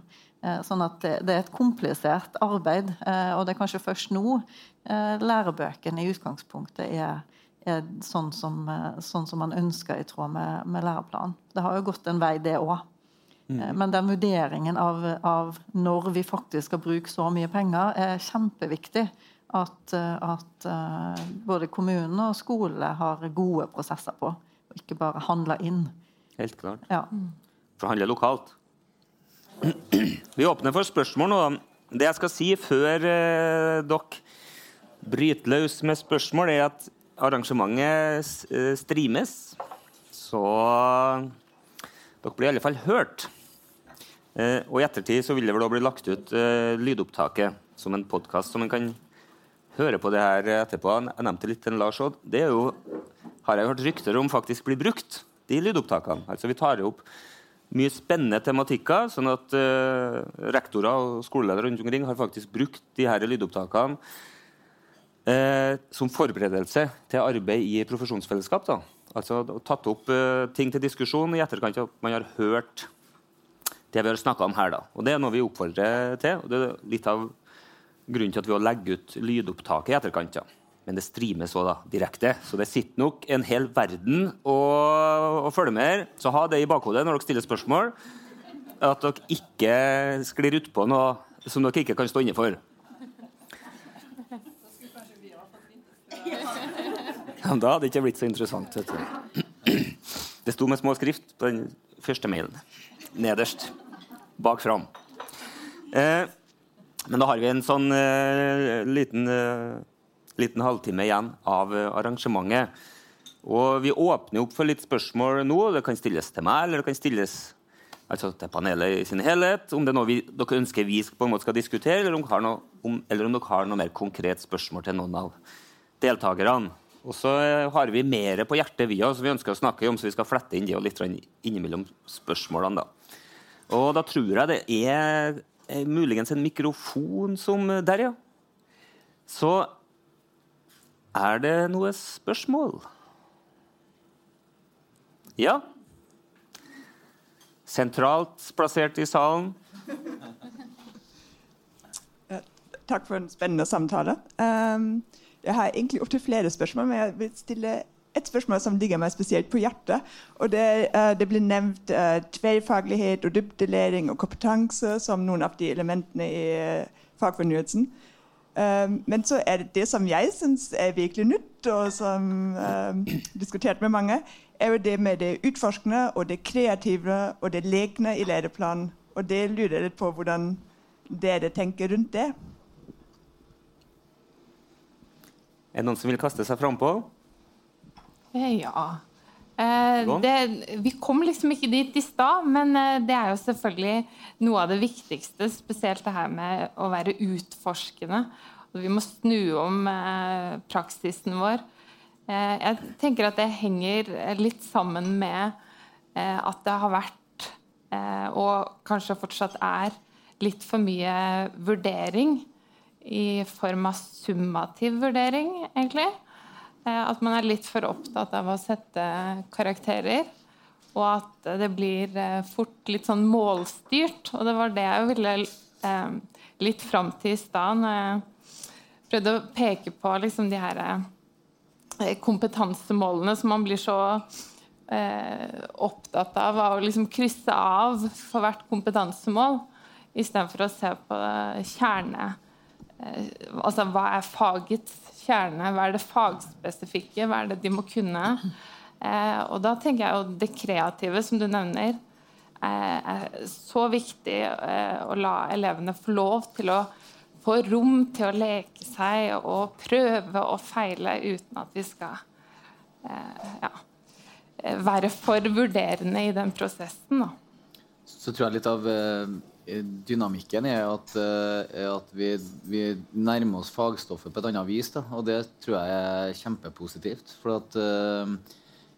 Eh, sånn at det, det, er et komplisert arbeid. Eh, og det er kanskje først nå lærebøkene i utgangspunktet er, er sånn, som, sånn, som, man ønsker i tråd med, med læreplanen. Det har jo gått en vei, det òg. Mm. Eh, men den vurderingen av, av, når vi faktisk skal bruke så mye penger, er kjempeviktig. At, eh, at uh, både kommunene og skole har gode prosesser på, og ikke bare handler inn. Helt klart. Ja. Forhandle lokalt. Vi åpner for spørsmål nå. Det jeg skal si før eh, dere bryter løs med spørsmål, er at arrangementet streames. Så dere blir i alle fall hørt. Eh, og I ettertid så vil det vel da bli lagt ut eh, lydopptaket som en podkast, som en kan høre på det her etterpå. Jeg nevnte litt til Lars Odd. Det er jo, har jeg hørt rykter om faktisk blir brukt, de lydopptakene. Altså Vi tar opp mye spennende tematikker, sånn at uh, rektorer og skoleledere rundt omkring har faktisk brukt de her lydopptakene uh, som forberedelse til arbeid i profesjonsfellesskap. da. Altså tatt opp uh, ting til diskusjon i etterkant av at man har hørt det vi har snakka om her. da. Og Det er noe vi oppfordrer til. og det er litt av grunnen til at vi legger ut lydopptaket i etterkant. Ja. Men det streames òg direkte, så det sitter nok en hel verden og, og følger med. Så ha det i bakhodet når dere stiller spørsmål, at dere ikke sklir utpå noe som dere ikke kan stå inne for. Ja, da hadde det ikke blitt så interessant. Det sto med små skrift på den første mailen. Nederst. Bak fram. Eh, men da har vi en sånn eh, liten, eh, liten, halvtime igjen av eh, arrangementet. Og vi åpner opp for litt spørsmål nå. Det kan stilles til meg, eller det kan stilles altså til panelet i sin helhet. Om det er noe vi, dere ønsker vi på en måte skal diskutere, eller om, noe, om, eller om dere har noe mer konkret spørsmål til noen av deltakerne. Og så eh, har vi mer på hjertet vi som vi ønsker å snakke om, så vi skal flette inn det og litt innimellom spørsmålene. da. Og da tror jeg det er muligens en mikrofon som Der, ja. Så er det noe spørsmål? Ja? Sentralt plassert i salen. Takk for en spennende samtale. Um jeg har egentlig opptil flere spørsmål, men jeg vil stille et spørsmål som ligger meg spesielt på hjertet. og Det, uh, det blir nevnt uh, tverrfaglighet og dybdelæring og kompetanse som noen av de elementene i uh, fagfornyelsen. men så er det det som jeg syns er virkelig nytt, og som diskutert med mange, er jo det med det utforskende og det kreative og det lekne i læreplanen. Og det lurer jeg litt på hvordan dere tenker rundt det. Er det noen som vil kaste seg frampå? Eh, ja. Eh, det, vi kom liksom ikke dit i stad, men eh, det er jo selvfølgelig noe av det viktigste. Spesielt det her med å være utforskende. Vi må snu om eh, praksisen vår. Eh, jeg tenker at det henger litt sammen med eh, at det har vært, og kanskje fortsatt er, litt for mye vurdering i form av summativ vurdering, egentlig. Eh, at man er litt for opptatt av å sette karakterer. Og at det blir eh, fort litt sånn målstyrt. Og det var det jeg ville eh, litt fram til i stad, når jeg prøvde å peke på liksom de her kompetansemålene som man blir så opptatt av å liksom krysse av for hvert kompetansemål, istedenfor å se på kjerne altså, hva er fagets kjerne? Hva er det fagspesifikke? Hva er det de må kunne? Eh, og da tenker jeg jo det kreative, som du nevner, eh, så viktig eh, å la elevene få lov til å få rom til å leke seg og prøve og feile uten at vi skal eh, ja, være for vurderende i den prosessen. Da. Så tror jeg litt av eh, dynamikken er at, eh, er at vi, vi, nærmer oss fagstoffet på et annet vis. Da, og det tror jeg er kjempepositivt. For at uh,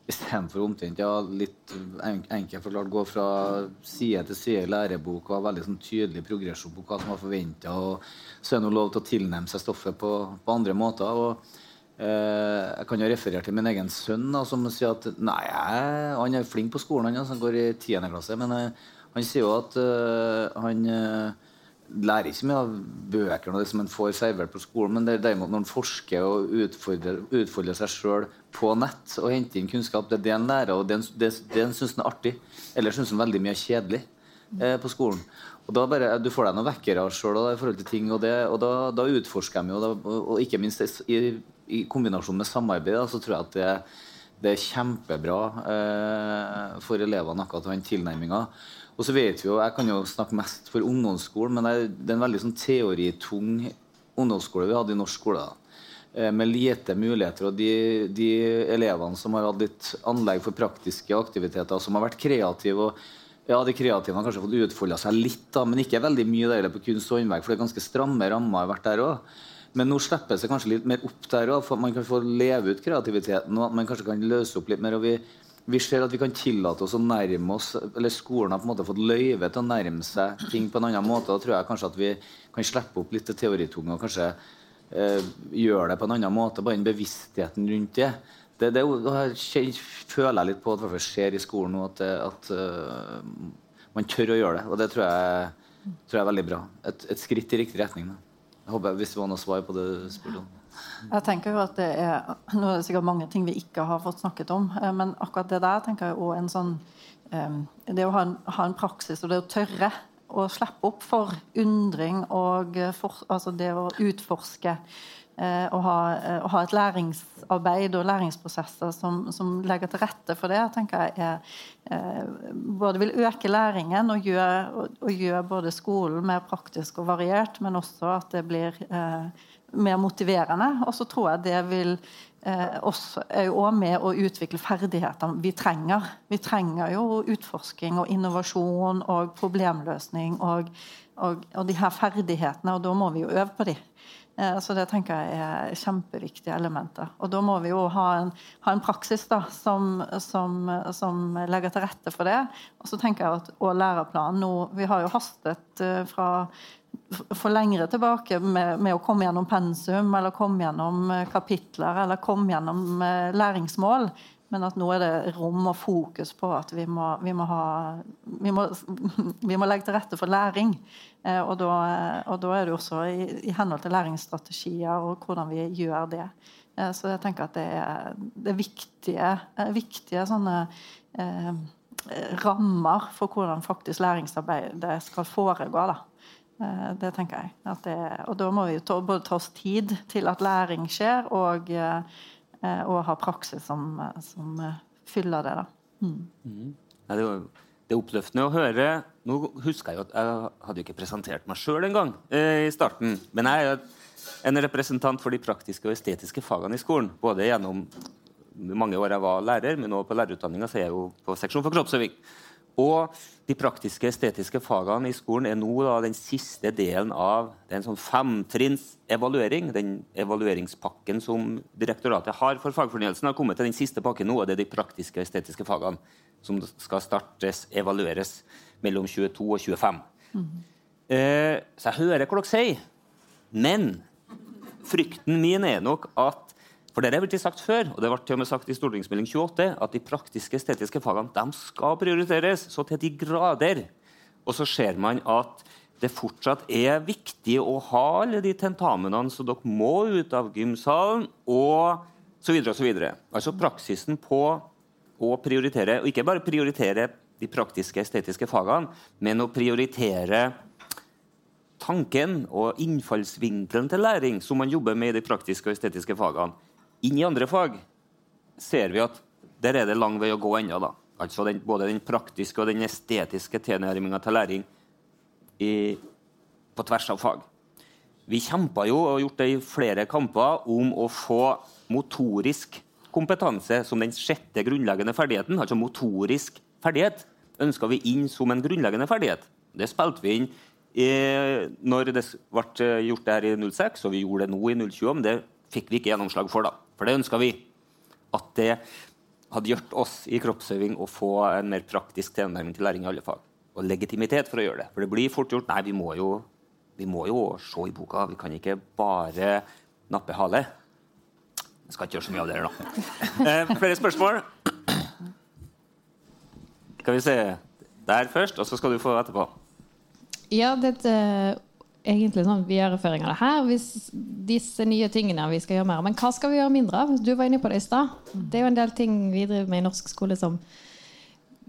istedenfor omtrent ja, litt enkelt forklart gå fra side til side i lærebok og ha veldig sånn, tydelig progresjon på hva som var forventa, så er det lov til å tilnærme seg stoffet på, på andre måter. og Uh, jeg kan jo referere til min egen sønn, da, som sier at nei, han er flink på skolen, han, altså, går i 10. klasse. Men eh, han sier jo at uh, han uh, lærer ikke mye av bøkene det som han får servert på skolen, men det er derimot når han forsker og utfordrer, utfordrer seg sjøl på nett og henter inn kunnskap, det er det han lærer, og det, det, det syns han er artig. Eller syns han veldig mye er kjedelig uh, på skolen. Og da bare, Du får deg noen vekkere sjøl i forhold til ting, og, det, og da, da, utforsker de jo. Og, og, ikke minst i, i kombinasjon med samarbeid, da, så tror jeg at det, det er kjempebra eh, for elevene akkurat den tilnærminga. Og så vet vi jo, Jeg kan jo snakke mest for ungdomsskolen, men det er en veldig sånn teoritung ungdomsskole vi hadde i norsk skole. eh, med lite muligheter. Og de, de, elevene som har hatt litt anlegg for praktiske aktiviteter, som har vært kreative og ja, De kreative har kanskje fått utfolda seg litt, da, men ikke veldig mye der på kunst og håndverk. For det er ganske stramme rammer har vært der òg. Men nå slipper det seg kanskje litt mer opp der òg, for at man kan få leve ut kreativiteten. og at man kanskje kan løse opp litt mer. og vi vi ser at vi kan tillate oss å nærme oss eller skolen har på en måte fått løyve til å nærme seg ting på en annen måte. Da tror jeg kanskje at vi kan slippe opp litt det teoritunge og kanskje eh, gjøre det på en annen måte. Bare den bevisstheten rundt det. Det, det, det føler jeg litt på at det skjer i skolen nå, at, at uh, man tør å gjøre det. Og det tror jeg, tror jeg er veldig bra. Et, et, skritt i riktig retning. Da. Jeg håper hvis det var noe svar på det om. Jeg tenker jo at det er, Nå er det sikkert mange ting vi ikke har fått snakket om, eh, men akkurat det der tenker jeg også en sånn um, Det å ha en, ha en, praksis og det å tørre å slippe opp for undring og for, altså det å utforske uh, og ha, å ha, et læringsarbeid og læringsprosesser som, som, legger til rette for det, tenker jeg er, uh, både vil øke læringen og gjøre, og, gjøre både skolen mer praktisk og variert, men også at det blir mer motiverende. Og så tror jeg det vil eh, også, er jo også med å utvikle ferdigheter vi trenger. Vi trenger jo utforsking og innovasjon og problemløsning og, og, og de her ferdighetene, og da må vi jo øve på de. Eh, så det tenker jeg er kjempeviktige elementer. Og da må vi jo ha en, ha en praksis da, som, som, som, legger til rette for det. Og så tenker jeg at og læreplanen nå Vi har jo hastet uh, fra for lengre tilbake med, med, å komme gjennom pensum eller komme gjennom eh, kapitler eller komme gjennom læringsmål. Men at nå er det rom og fokus på at vi må, vi må, ha, vi må, vi må legge til rette for læring. Eh, og, da, og, da, er det også i, i, henhold til læringsstrategier og hvordan vi gjør det. Eh, så jeg tenker at det er, det er viktige, viktige sånne eh, rammer for hvordan faktisk læringsarbeidet skal foregå. da. Eh, det tenker jeg. Det, og da må vi ta, både ta oss tid til at læring skjer, og, eh, og ha praksis som, som fyller det. Mm. Mm. Det, det, er oppløftende å høre. Nå husker Jeg jo at jeg hadde jo ikke presentert meg sjøl engang eh, i starten. Men jeg er en representant for de praktiske og estetiske fagene i skolen. Både gjennom mange år jeg var lærer, men også på lærerutdanninga er jeg jo på seksjon for kroppsøving. Og de praktiske estetiske fagene i skolen er nå da, den siste delen av den sånn femtrinns evaluering. Den evalueringspakken som direktoratet har for fagfornyelsen, har kommet til den siste pakken nå. og Det er de praktiske estetiske fagene som skal startes, evalueres mellom 22 og 25. Mm. Eh, så jeg hører hva dere sier. Men frykten min er nok at for det er blitt sagt før, og det ble til og med sagt i stortingsmelding 28, at de praktiske estetiske fagene de skal prioriteres så til de grader. Og så ser man at det fortsatt er viktig å ha alle de tentamenene, så dere må ut av gymsalen og så videre og så videre. Altså praksisen på å prioritere, og ikke bare prioritere de praktiske estetiske fagene, men å prioritere tanken og innfallsvinkelen til læring som man jobber med i de praktiske og estetiske fagene inn i andre fag ser vi at der er det lang vei å gå ennå. Altså den, både den praktiske og den estetiske tilnærminga til læring i, på tvers av fag. Vi kjempa jo og har gjort det i flere kamper om å få motorisk kompetanse som den sjette grunnleggende ferdigheten. Altså motorisk ferdighet ønska vi inn som en grunnleggende ferdighet. Det spilte vi inn i, når det ble gjort der i 06, og vi gjorde det nå i 020, men det fikk vi ikke gjennomslag for. da. For det ønska vi. At det hadde gjort oss i kroppsøving å få en mer praktisk tilnærming til læring i alle fag. Og legitimitet for å gjøre det. For det blir fort gjort Nei, vi må jo, vi må jo se i boka. Vi kan ikke bare nappe hale. Jeg skal ikke gjøre så mye av det her, da. Eh, flere spørsmål? Skal vi se der først, og så skal du få etterpå. Ja, dette egentlig sånn videreføring av det her. Hvis disse nye tingene vi skal gjøre mer Men hva skal vi gjøre mindre av? Du var inne på det i stad. Det er jo en del ting vi driver med i norsk skole som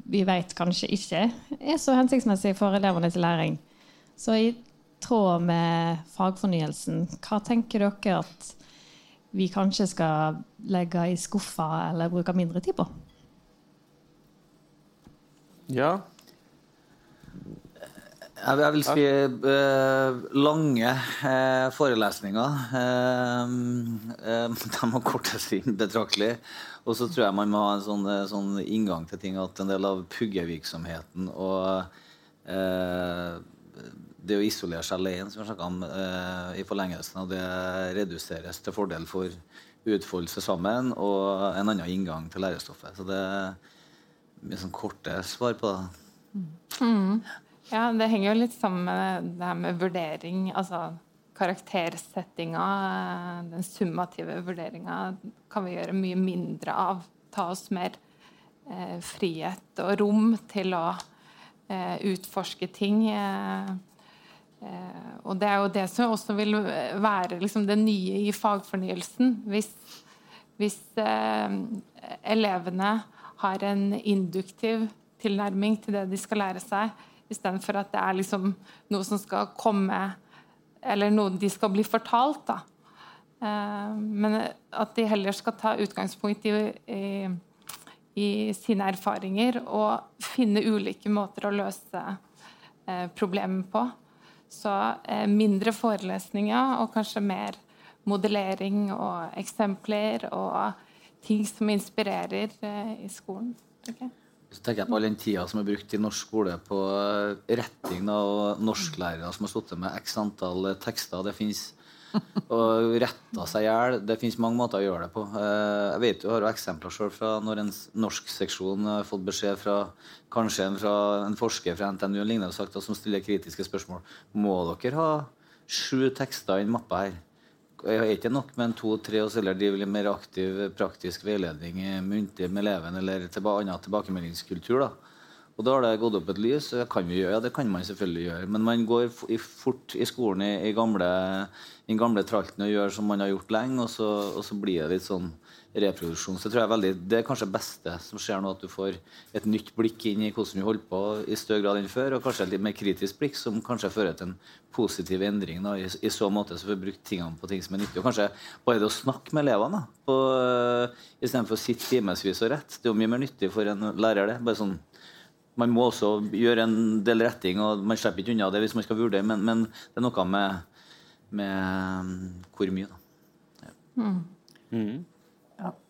vi vet kanskje ikke er så hensiktsmessig for elevenes læring. Så i tråd med fagfornyelsen, hva tenker dere at vi kanskje skal legge i skuffa eller bruke mindre tid på? Ja. Jeg, jeg vil si eh, lange eh, forelesninger. Eh, eh, de må kortes inn betraktelig. Og så tror jeg man må ha en sånn, eh, sånn inngang til ting at en del av puggevirksomheten og eh, det å isolere seg alene, som vi snakka om i forlengelsen og det, reduseres til fordel for utfoldelse sammen og en annen inngang til lærestoffet. Så det er mye sånn korte svar på det. Mm. Ja, det henger jo litt sammen med det her med vurdering. Altså karaktersettinga, den summative vurderinga, kan vi gjøre mye mindre av. Ta oss mer eh, frihet og rom til å eh, utforske ting. Eh, og det er jo det som også vil være liksom, det nye i fagfornyelsen. Hvis, hvis eh, elevene har en induktiv tilnærming til det de skal lære seg, istedenfor at det er liksom noe som skal komme Eller noe de skal bli fortalt. da. Eh, men at de heller skal ta utgangspunkt i, i, i sine erfaringer og finne ulike måter å løse eh, problemet på. Så eh, mindre forelesninger og kanskje mer modellering og eksempler og ting som inspirerer i skolen. Okay. Så tenker jeg på all den tida som er brukt i norsk skole på retting av norsklærere som har sittet med x antall tekster. Det fins og retta seg i hjel. Det fins mange måter å gjøre det på. Eh, jeg vet du har jo eksempler selv fra når en norsk seksjon har fått beskjed fra kanskje en, fra en forsker fra NTNU lignende sagt, som stiller kritiske spørsmål. Må dere ha sju tekster i en mappe her? Jeg er ikke nok med en to-tre og eller driver mer aktiv praktisk veiledning muntlig med eleven eller tilba, annen tilbakemeldingskultur. da. Og da har det gått opp et lys. Det kan vi gjøre, ja, det kan man selvfølgelig gjøre. Men man går fort i skolen i, i gamle, i gamle tralten og gjør som man har gjort lenge, og så, og så blir det litt sånn reproduksjon. Så jeg tror jeg veldig, Det er kanskje det beste som skjer nå, at du får et nytt blikk inn i hvordan vi holder på i større grad enn før, og kanskje et litt mer kritisk blikk som kanskje fører til en positiv endring. Da, i, i, så måte så får vi brukt tingene på ting som er nyttige. Og kanskje bare det å snakke med elevene da, uh, istedenfor å sitte timevis og rett. Det er jo mye mer nyttig for en lærer. det, bare sånn man må også gjøre en del retting, og man slipper ikke unna det hvis man skal vurdere, men, men det er noe med, med hvor mye, da. Ja. Mm. Mm.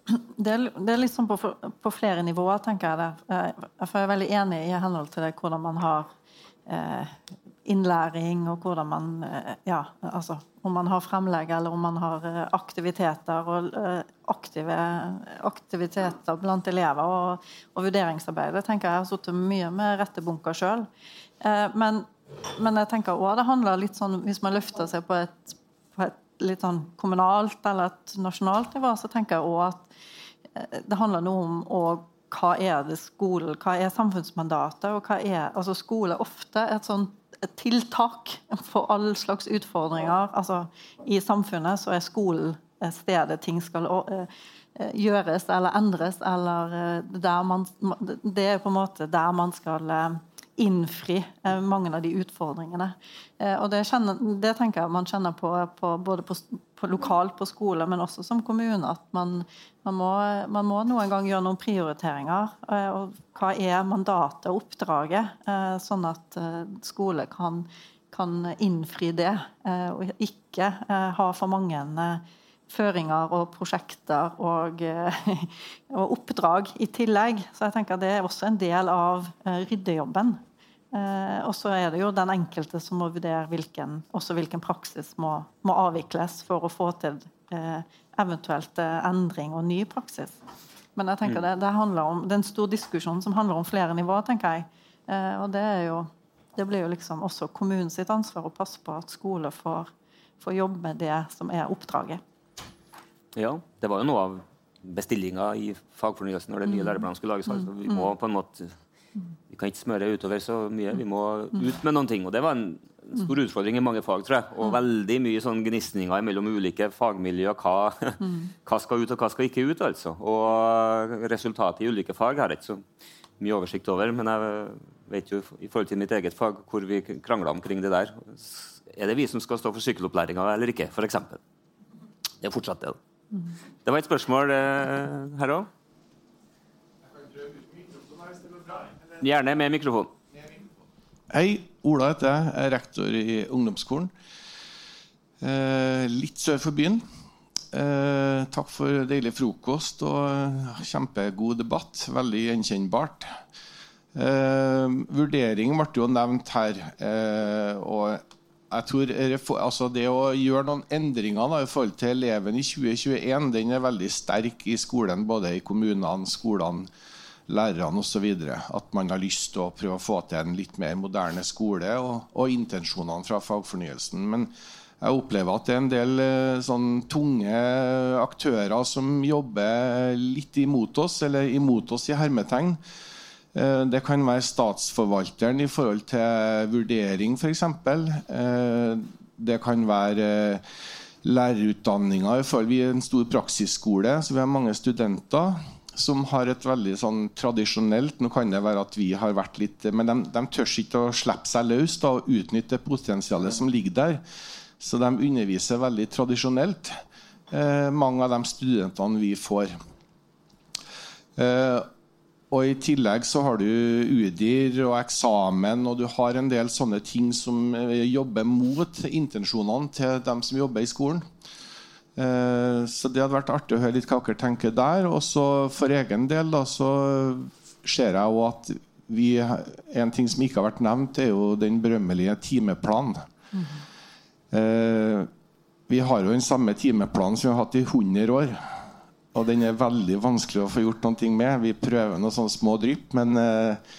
Det er, det er liksom på, på, flere nivåer, tenker jeg. det. For jeg er veldig enig i henhold til det, hvordan man har eh, innlæring, og hvordan man eh, Ja, altså om man har fremlegg, eller om man har eh, aktiviteter og eh, aktive aktiviteter blant elever. Og, og vurderingsarbeidet tenker jeg har sittet mye med rette bunker sjøl. Eh, men, men, jeg tenker også det handler litt sånn Hvis man løfter seg på et, på et litt sånn kommunalt eller et nasjonalt nivå, så tenker jeg òg at eh, det handler noe om hva er det skolen, hva er samfunnsmandatet, og hva er altså Skole er ofte et sånt tiltak for all slags utfordringer. Altså, I samfunnet så er skolen stedet ting skal uh, gjøres eller endres, eller der man Det er på en måte der man skal innfri mange av de utfordringene. og det, kjenner, det, tenker jeg man kjenner på, på både på på, lokalt på skole, men også som kommune, at man, man, må, man må, noen gang gjøre noen prioriteringer. Eh, og hva er mandatet og oppdraget, eh, sånn at eh, skole kan, kan innfri det, og ikke ha for mange føringer og prosjekter og, og, oppdrag i tillegg. Så jeg tenker Det er også en del av ryddejobben. Eh, og så er det jo den enkelte som må vurdere hvilken, også hvilken praksis må, må avvikles for å få til eh, eventuelt eh, endring og ny praksis. Men jeg tenker mm. det, det, om, det er en stor diskusjon som handler om flere nivåer. tenker jeg. Eh, og det, er jo, det blir jo liksom også kommunens ansvar å passe på at skole får, får jobbe med det som er oppdraget. Ja, det var jo noe av bestillinga i fagfornyelsen når den nye mm. læreplanen skulle lages. Altså, vi må mm. på en måte vi kan ikke smøre utover så mye. Vi må ut med noen ting. Og det var en stor utfordring i mange fag, tror jeg. Og veldig mye sånn gnisninger mellom ulike fagmiljøer. Hva, hva, skal ut, og hva skal ikke ut, altså. Og resultatet i ulike fag har jeg ikke så mye oversikt over. Men jeg vet jo i forhold til mitt eget fag hvor vi krangla omkring det der. Er det vi som skal stå for sykkelopplæringa eller ikke, f.eks.? Det er fortsatt det. Det var et spørsmål eh, her òg. Gjerne med mikrofon. Hei. Ola heter jeg. Jeg er rektor i ungdomsskolen. Eh, litt sør for byen. Eh, takk for deilig frokost og kjempegod debatt. Veldig gjenkjennbart. Vurdering ble jo nevnt her. Og jeg tror altså Det å gjøre noen endringer da, i forhold til eleven i 2021, den er veldig sterk i skolen, både i kommunene, skolene lærerne osv. At man har lyst til å prøve å få til en litt mer moderne skole og, og intensjonene fra fagfornyelsen. Men jeg opplever at det er en del eh, sånn tunge aktører som jobber litt imot oss, eller imot oss i hermetegn. Eh, det kan være statsforvalteren i forhold til vurdering, f.eks. Eh, det kan være lærerutdanninga. Vi er en stor praksisskole, så vi har mange studenter som har et veldig sånn tradisjonelt Nå kan det være at vi har vært litt Men de, de tør ikke å slippe seg løs da, og utnytte potensialet som ligger der. Så de underviser veldig tradisjonelt, eh, mange av de studentene vi får. Eh, og I tillegg så har du UDIR og eksamen, og du har en del sånne ting som eh, jobber mot intensjonene til dem som jobber i skolen. Eh, så det hadde vært artig å høre litt hva dere tenker der. Og så for egen del da, så ser jeg jo at vi, en ting som ikke har vært nevnt, er jo den berømmelige timeplanen. Mm. Eh, vi har jo den samme timeplanen som vi har hatt i 100 år. Og den er veldig vanskelig å få gjort noe med. Vi prøver noen sånne små drypp, men eh,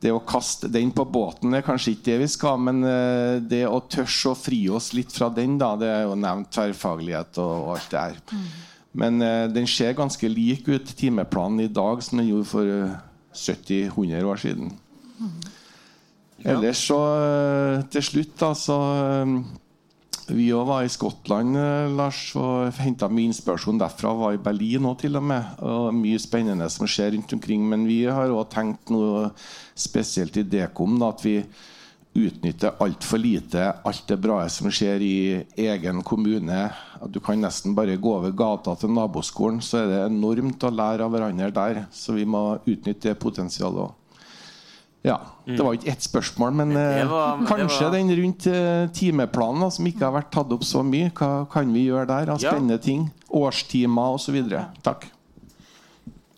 det å kaste den på båten er kanskje ikke det vi skal, men eh, det å tørre å fri oss litt fra den, da, det er jo nevnt tverrfaglighet og, og alt det her. Mm. Men uh, den ser ganske lik ut, timeplanen i dag, som den gjorde for uh, eh, 70-100 år siden. Mm. Ja. Ellers så uh, til slutt, da, så vi òg var i Skottland Lars, og henta mye inspirasjon derfra. Var i Berlin òg, til og med. Og mye spennende som skjer rundt omkring. Men vi har òg tenkt noe spesielt i Dekom at vi utnytter altfor lite alt det bra som skjer i egen kommune. Du kan nesten bare gå over gata til naboskolen, så er det enormt å lære av hverandre der. Så vi må utnytte det potensialet òg. Ja, Det var ikke ett spørsmål, men eh, var, kanskje var... den rundt eh, timeplanen som ikke har vært tatt opp så mye. Hva kan vi gjøre der av spennende ja. ting? Årstimer osv. Takk.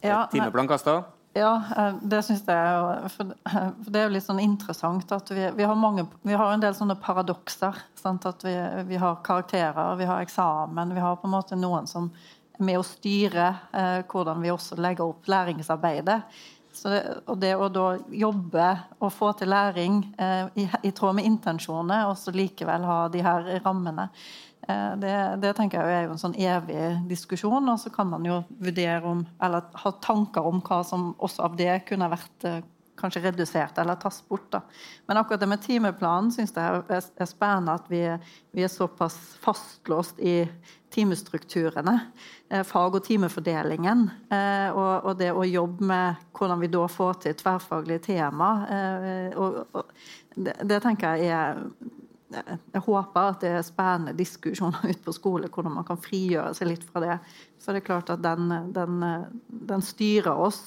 Ja, Timeplan kasta? Ja, eh, det syns jeg. For, det er jo litt sånn interessant at vi, vi, har, mange, vi har, en del sånne paradokser. Sant? At vi, vi, har karakterer, vi har eksamen. Vi har på en måte noen som er med å styre eh, hvordan vi også legger opp læringsarbeidet. Det, og det å da jobbe og få til læring eh, i, i, tråd med intensjonene, og så likevel ha de her rammene, Eh, det, det, tenker jeg er jo en sånn evig diskusjon. Og så kan man jo vurdere om, eller ha tanker om hva som også av det kunne vært eh, kanskje redusert eller tas bort. Da. Men akkurat det med timeplanen syns jeg er spennende at vi, vi, er såpass fastlåst i timestrukturene. Eh, fag- og timefordelingen. Og, og, det å jobbe med hvordan vi da får til tverrfaglige tema. Og, og det, det, tenker jeg er jeg håper at det er spennende diskusjoner ute på skole, hvordan man kan frigjøre seg litt fra det. Så det er klart at den, den, den styrer oss.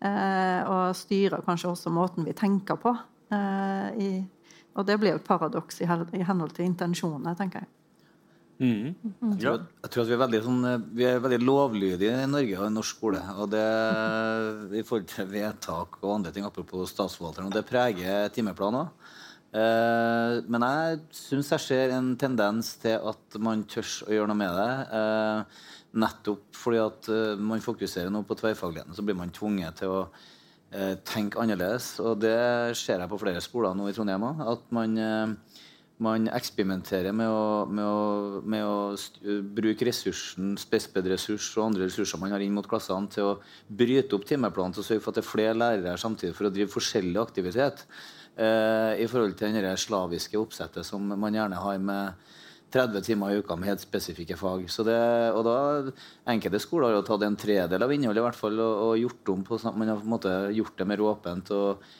Eh, og styrer kanskje også måten vi tenker på. Eh, i, og det blir et paradoks i, i, henhold til intensjonene, tenker jeg. Mm. Jeg, tror, jeg, tror, at vi er veldig, sånn, vi er veldig lovlydige i Norge og i norsk skole. og det I forhold til vedtak og andre ting, apropos statsforvalteren. og Det preger timeplanen Eh, men jeg syns jeg ser en tendens til at man tør å gjøre noe med det. Eh, nettopp fordi at eh, man fokuserer nå på tverrfagligheten, så blir man tvunget til å eh, tenke annerledes. Og det ser jeg på flere skoler nå i Trondheim òg. At man, eh, man, eksperimenterer med å, med å, med å bruke ressursen, spesped-ressurs og andre ressurser man har inn mot klassene, til å bryte opp timeplanen til å sørge for at det er flere lærere samtidig for å drive forskjellig aktivitet eh, i forhold til det slaviske oppsettet som man gjerne har med 30 timer i uka med helt spesifikke fag. Det, og da, Enkelte skoler har jo tatt en tredel av innholdet i hvert fall, og, og gjort om på, man har på en måte gjort det mer åpent. og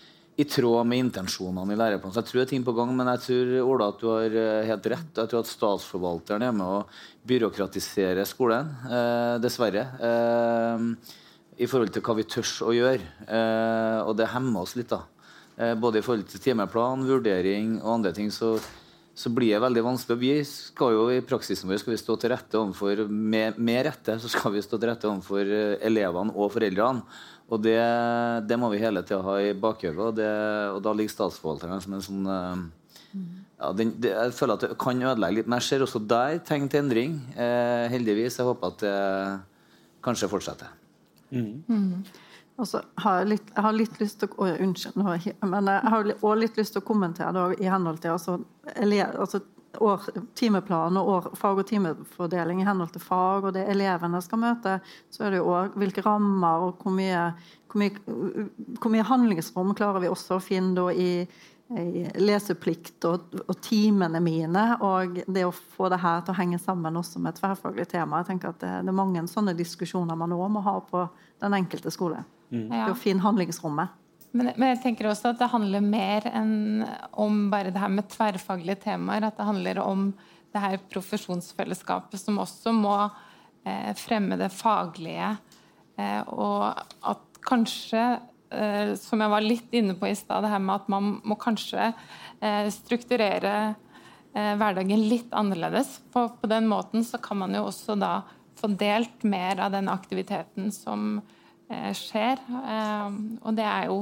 i tråd med intensjonene i læreplanen. Så jeg tror det er ting på gang, men jeg tror Ola, at du har eh, helt rett. Jeg tror at statsforvalteren er med å byråkratisere skolen, eh, dessverre. Eh, I forhold til hva vi tør å gjøre. Eh, og det hemmer oss litt. da. Eh, både i forhold til timeplan, vurdering og andre ting, så, så blir det veldig vanskelig. Vi skal jo i praksisen vår skal vi stå til rette overfor, med, med rette så skal vi stå til rette overfor eh, elevene og foreldrene. Og det, det må vi hele tida ha i bakhodet, og, og, da ligger statsforvalteren som en sånn eh, ja, den, det, Jeg føler at det kan ødelegge litt. Men jeg ser også der tegn til endring. Eh, heldigvis. Jeg håper at det kanskje fortsetter. Mm. Mm. Og så har jeg, litt, jeg har litt lyst til å Unnskyld, men jeg har også litt lyst til å kommentere det i henhold til altså, altså år, og år, fag- og timefordeling i henhold til fag, og det elevene skal møte, så er det jo òg hvilke rammer og hvor mye, hvor, mye, hvor mye, handlingsrom klarer vi også å finne i, i leseplikt og, og, timene mine, og det å få det her til å henge sammen også med et tverrfaglig tema. Jeg tenker at det, det er mange sånne diskusjoner man òg må ha på den enkelte skole. Mm. For å finne handlingsrommet. Men, men, jeg tenker også at det handler mer enn om bare det her med tverrfaglige temaer. At det handler om det her profesjonsfellesskapet som også må eh, fremme det faglige. Eh, og at kanskje, eh, som jeg var litt inne på i stad, det her med at man må kanskje eh, strukturere eh, hverdagen litt annerledes. På, på den måten så kan man jo også da få delt mer av den aktiviteten som Eh, skjer. Eh, og det er jo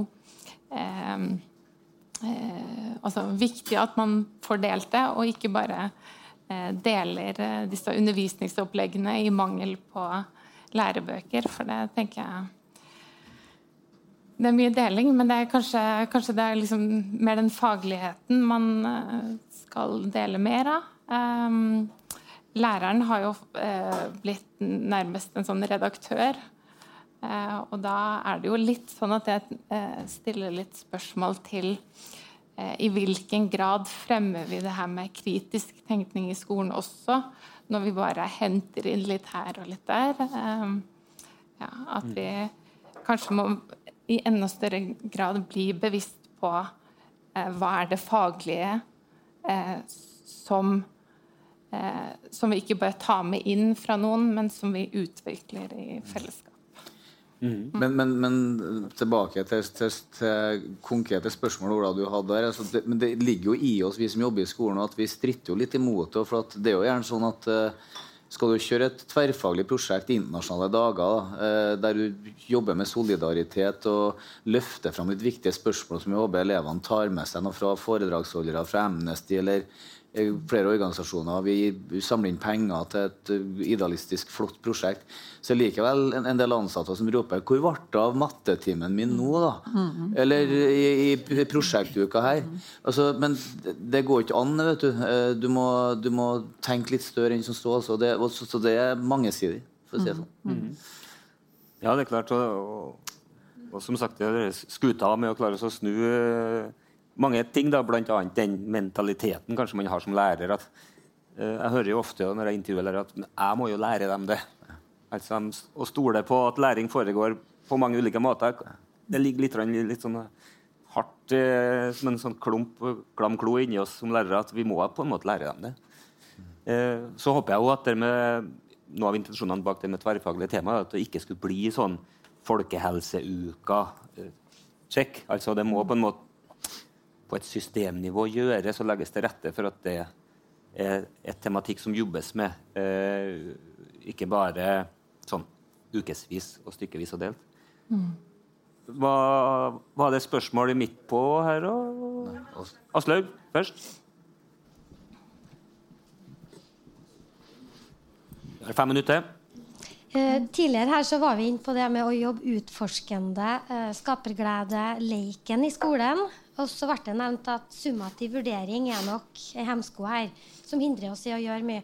eh, altså viktig at man får delt det, og ikke bare deler disse undervisningsoppleggene i mangel på lærebøker. For det tenker jeg Det er mye deling, men det er kanskje, kanskje det er liksom mer den fagligheten man skal dele mer av. Um, læreren har jo uh, blitt nærmest en sånn redaktør Eh, og da er det jo litt sånn at jeg eh, stiller litt spørsmål til eh, i hvilken grad fremmer vi det her med kritisk tenkning i skolen også, når vi bare henter inn litt her og litt der. Ja, at vi kanskje må i enda større grad bli bevisst på hva er det faglige som som vi ikke bør ta med inn fra noen, men som vi utvikler i fellesskap. Mm. Men, men, men, tilbake til, til, til, konkrete spørsmål Ola, du hadde der. Altså det, men det ligger jo i oss, vi som jobber i skolen, at vi stritter jo litt imot det. For det er jo gjerne sånn at uh, skal du kjøre et tverrfaglig prosjekt i internasjonale dager, uh, der du jobber med solidaritet og løfter fram litt viktige spørsmål som jeg håper elevene tar med seg noe fra foredragsholdere fra Amnesty eller Eh, flere organisasjoner. Vi samler inn penger til et eh, idealistisk, flott prosjekt. Så er likevel en, en del ansatte som roper 'Hvor ble det av mattetimen min nå', da? Mm. Eller i, i prosjektuka her. Altså, men det går ikke an, vet du. Eh, du må, du må tenke litt større enn som så. Altså. Det, så det er mangesidig, for å si det sånn. Mm. Ja, det er klart. Og, og, og som sagt, skuta med å klare å snu mange ting, da, bl.a. den mentaliteten kanskje man har som lærer. at uh, Jeg hører jo ofte når jeg intervjuer lærere at jeg må jo lære dem det. Altså, Å stole på at læring foregår på mange ulike måter. Det ligger litt, litt sånn hardt uh, som en sånn klump, klam klo inni oss som lærere at vi må på en måte lære dem det. Uh, så håper jeg også at det med, noe av intensjonene bak det med tverrfaglige tema er at det ikke skulle bli sånn folkehelseuka eh, check. Altså det må på en måte på et systemnivå gjøres og legges til rette for at det er et tematikk som jobbes med. Eh, ikke bare sånn ukevis og stykkevis og delt. Mm. Hva, var det spørsmålet midt på her òg? Aslaug først. Det er fem minutter. Eh, tidligere her så var vi inne på det med å jobbe utforskende, eh, skaperglede, leiken i skolen. Og så ble det nevnt at summativ vurdering er nok en hemsko her, som hindrer oss i å gjøre mye.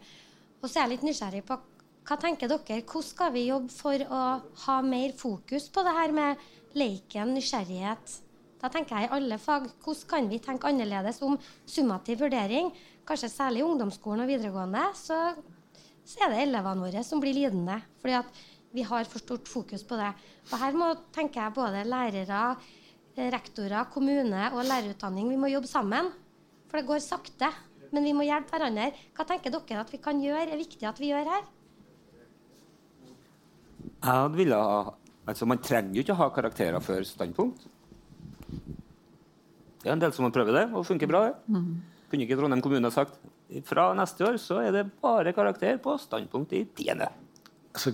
Og så er jeg litt nysgjerrig på hva tenker dere, hvordan skal vi jobbe for å ha mer fokus på det her med leiken, nysgjerrighet? Da tenker jeg i alle fag. Hvordan kan vi tenke annerledes om summativ vurdering? Kanskje særlig i ungdomsskolen og videregående. Så, så er det elevene våre som blir lidende. fordi at vi har for stort fokus på det. Og her må tenker jeg både lærere, rektorer, kommune og lærerutdanning vi må jobbe sammen. For det går sakte. Men vi må hjelpe hverandre. Hva tenker dere at vi kan gjøre, er viktig at vi gjør her? Jeg hadde ville ha Altså, Man trenger jo ikke å ha karakterer før standpunkt. Det er en del som må prøve det, og funker bra. det. Kunne ikke Trondheim kommune ha sagt fra neste år så er det bare karakter på standpunkt i tiende. Altså,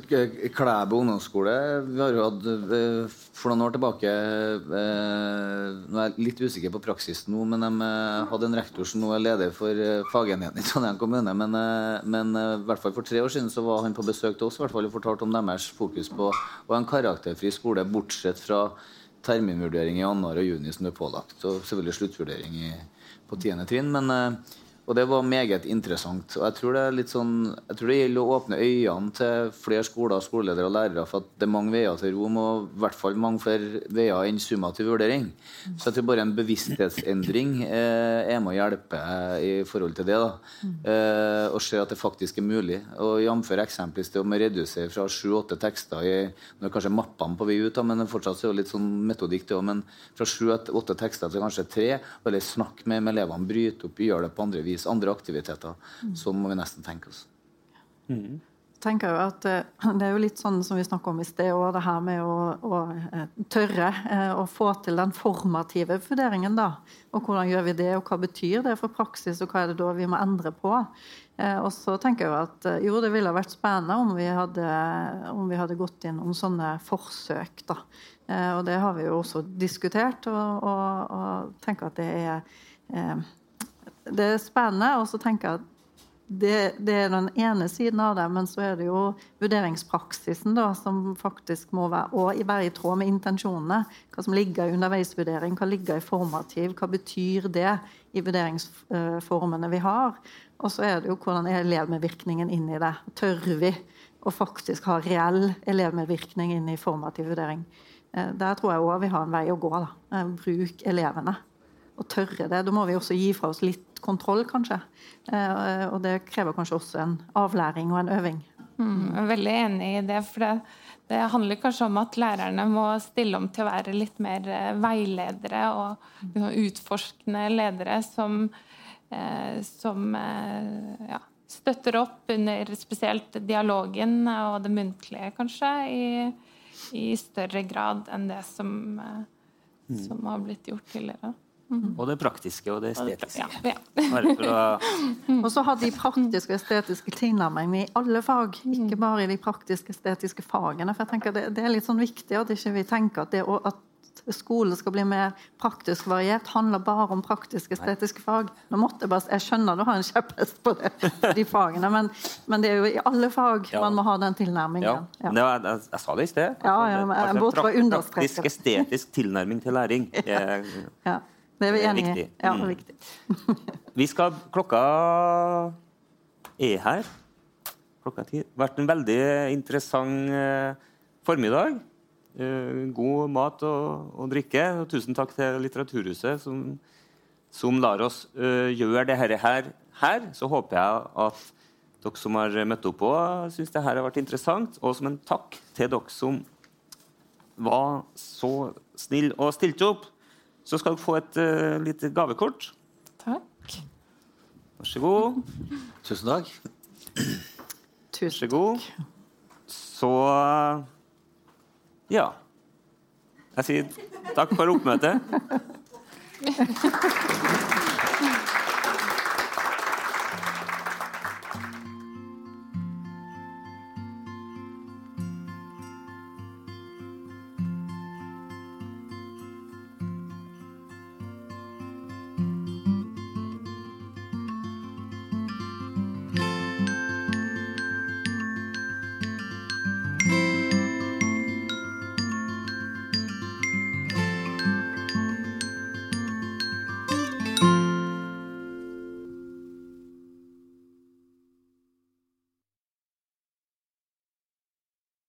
Klæbo ungdomsskole Vi har jo hatt eh, for noen år tilbake eh, Nå er jeg litt usikker på praksisen nå, men de hadde en rektor som nå er leder for fagenheten i Trondheim kommune. Men, men i hvert fall for tre år siden så var han på besøk til oss i hvert fall, og fortalte om deres fokus på å ha en karakterfri skole, bortsett fra terminvurdering i januar og juni som er pålagt, og selvfølgelig sluttvurdering i, på tiende trinn. men og det var meget interessant. Og jeg tror det er litt sånn Jeg tror det gjelder å åpne øynene til flere skoler, skoleledere og lærere for at det er mange veier til Rom, og i hvert fall mange flere veier enn summativ vurdering. Så jeg tror bare en bevissthetsendring eh, er med å hjelpe i forhold til det. da. Eh, og se at det faktisk er mulig. Og jf. eksempelvis det om å redusere fra sju-åtte tekster i Nå er kanskje mappene på vei ut, da, men fortsatt er det litt sånn metodikk det òg. Men fra sju-åtte tekster til kanskje tre, eller snakk med, med elevene, bryte opp, gjøre det på andre vis, andre aktiviteter. så må vi nesten tenke oss. tenker jo at eh, Det er jo litt sånn som vi snakket om i sted, og det her med å, å eh, tørre eh, å få til den formative vurderingen. da, og Hvordan gjør vi det, og hva betyr det for praksis, og hva er det da vi må endre på? Eh, og så tenker jeg at jo, det ville vært spennende om vi hadde, om vi hadde gått inn om sånne forsøk. da. Eh, og det har vi jo også diskutert, og, og, og tenker at det er eh, det er spennende. Og så tenker jeg at det, det er den ene siden av det, men så er det jo vurderingspraksisen da, som faktisk må være, og være i tråd med intensjonene. Hva som ligger i underveisvurdering, hva ligger i formativ, hva betyr det i vurderingsformene vi har. Og så er det jo hvordan er elevmedvirkningen inn i det. Tør vi å faktisk ha reell elevmedvirkning inn i formativ vurdering? Eh, Der tror jeg òg vi har en vei å gå. da. Eh, Bruk elevene og tørre det. Da må vi også gi fra oss litt kontroll, kanskje. Eh, og det krever kanskje også en avlæring og en øving. Mm, jeg er veldig enig i det. For det, det handler kanskje om at lærerne må stille om til å være litt mer eh, veiledere og liksom, utforskende ledere som, eh, som eh, ja, støtter opp under spesielt dialogen og det muntlige, kanskje, i, i større grad enn det som, eh, som har blitt gjort tidligere. Og det praktiske og det estetiske. Ja, ja. Og så har de praktiske og estetiske tilnærming i alle fag, ikke bare i de praktiske estetiske fagene. For jeg tenker det, det er litt sånn viktig at ikke vi tenker at, det, at skolen skal bli mer praktisk variert, handler bare om praktiske estetiske fag. Nå måtte Jeg bare, jeg skjønner du har en kjepphest på det, de fagene, men, men det er jo i alle fag Ja. man må ha den Ja. tilnærmingen. var, jeg, jeg sa det i sted. Ja, ja, men Altså, understreke Praktisk, estetisk tilnærming til læring. Ja, Ja, det er vi er enige i. Ja, Mm. det er viktig. Vi skal Klokka er her. Klokka ti. Vært en veldig interessant eh, formiddag. Eh, god mat og, og drikke. Og tusen takk til Litteraturhuset, som, som lar oss eh, gjøre dette her, her. Så håper jeg at dere som har møtt opp òg, syns det her har vært interessant. Og som en takk til dere som var så snill og stilte opp, Så skal dere få et uh, lite gavekort. Takk. Vær så god. Tusen takk. Vær så god. Så Ja. Jeg sier takk for oppmøtet.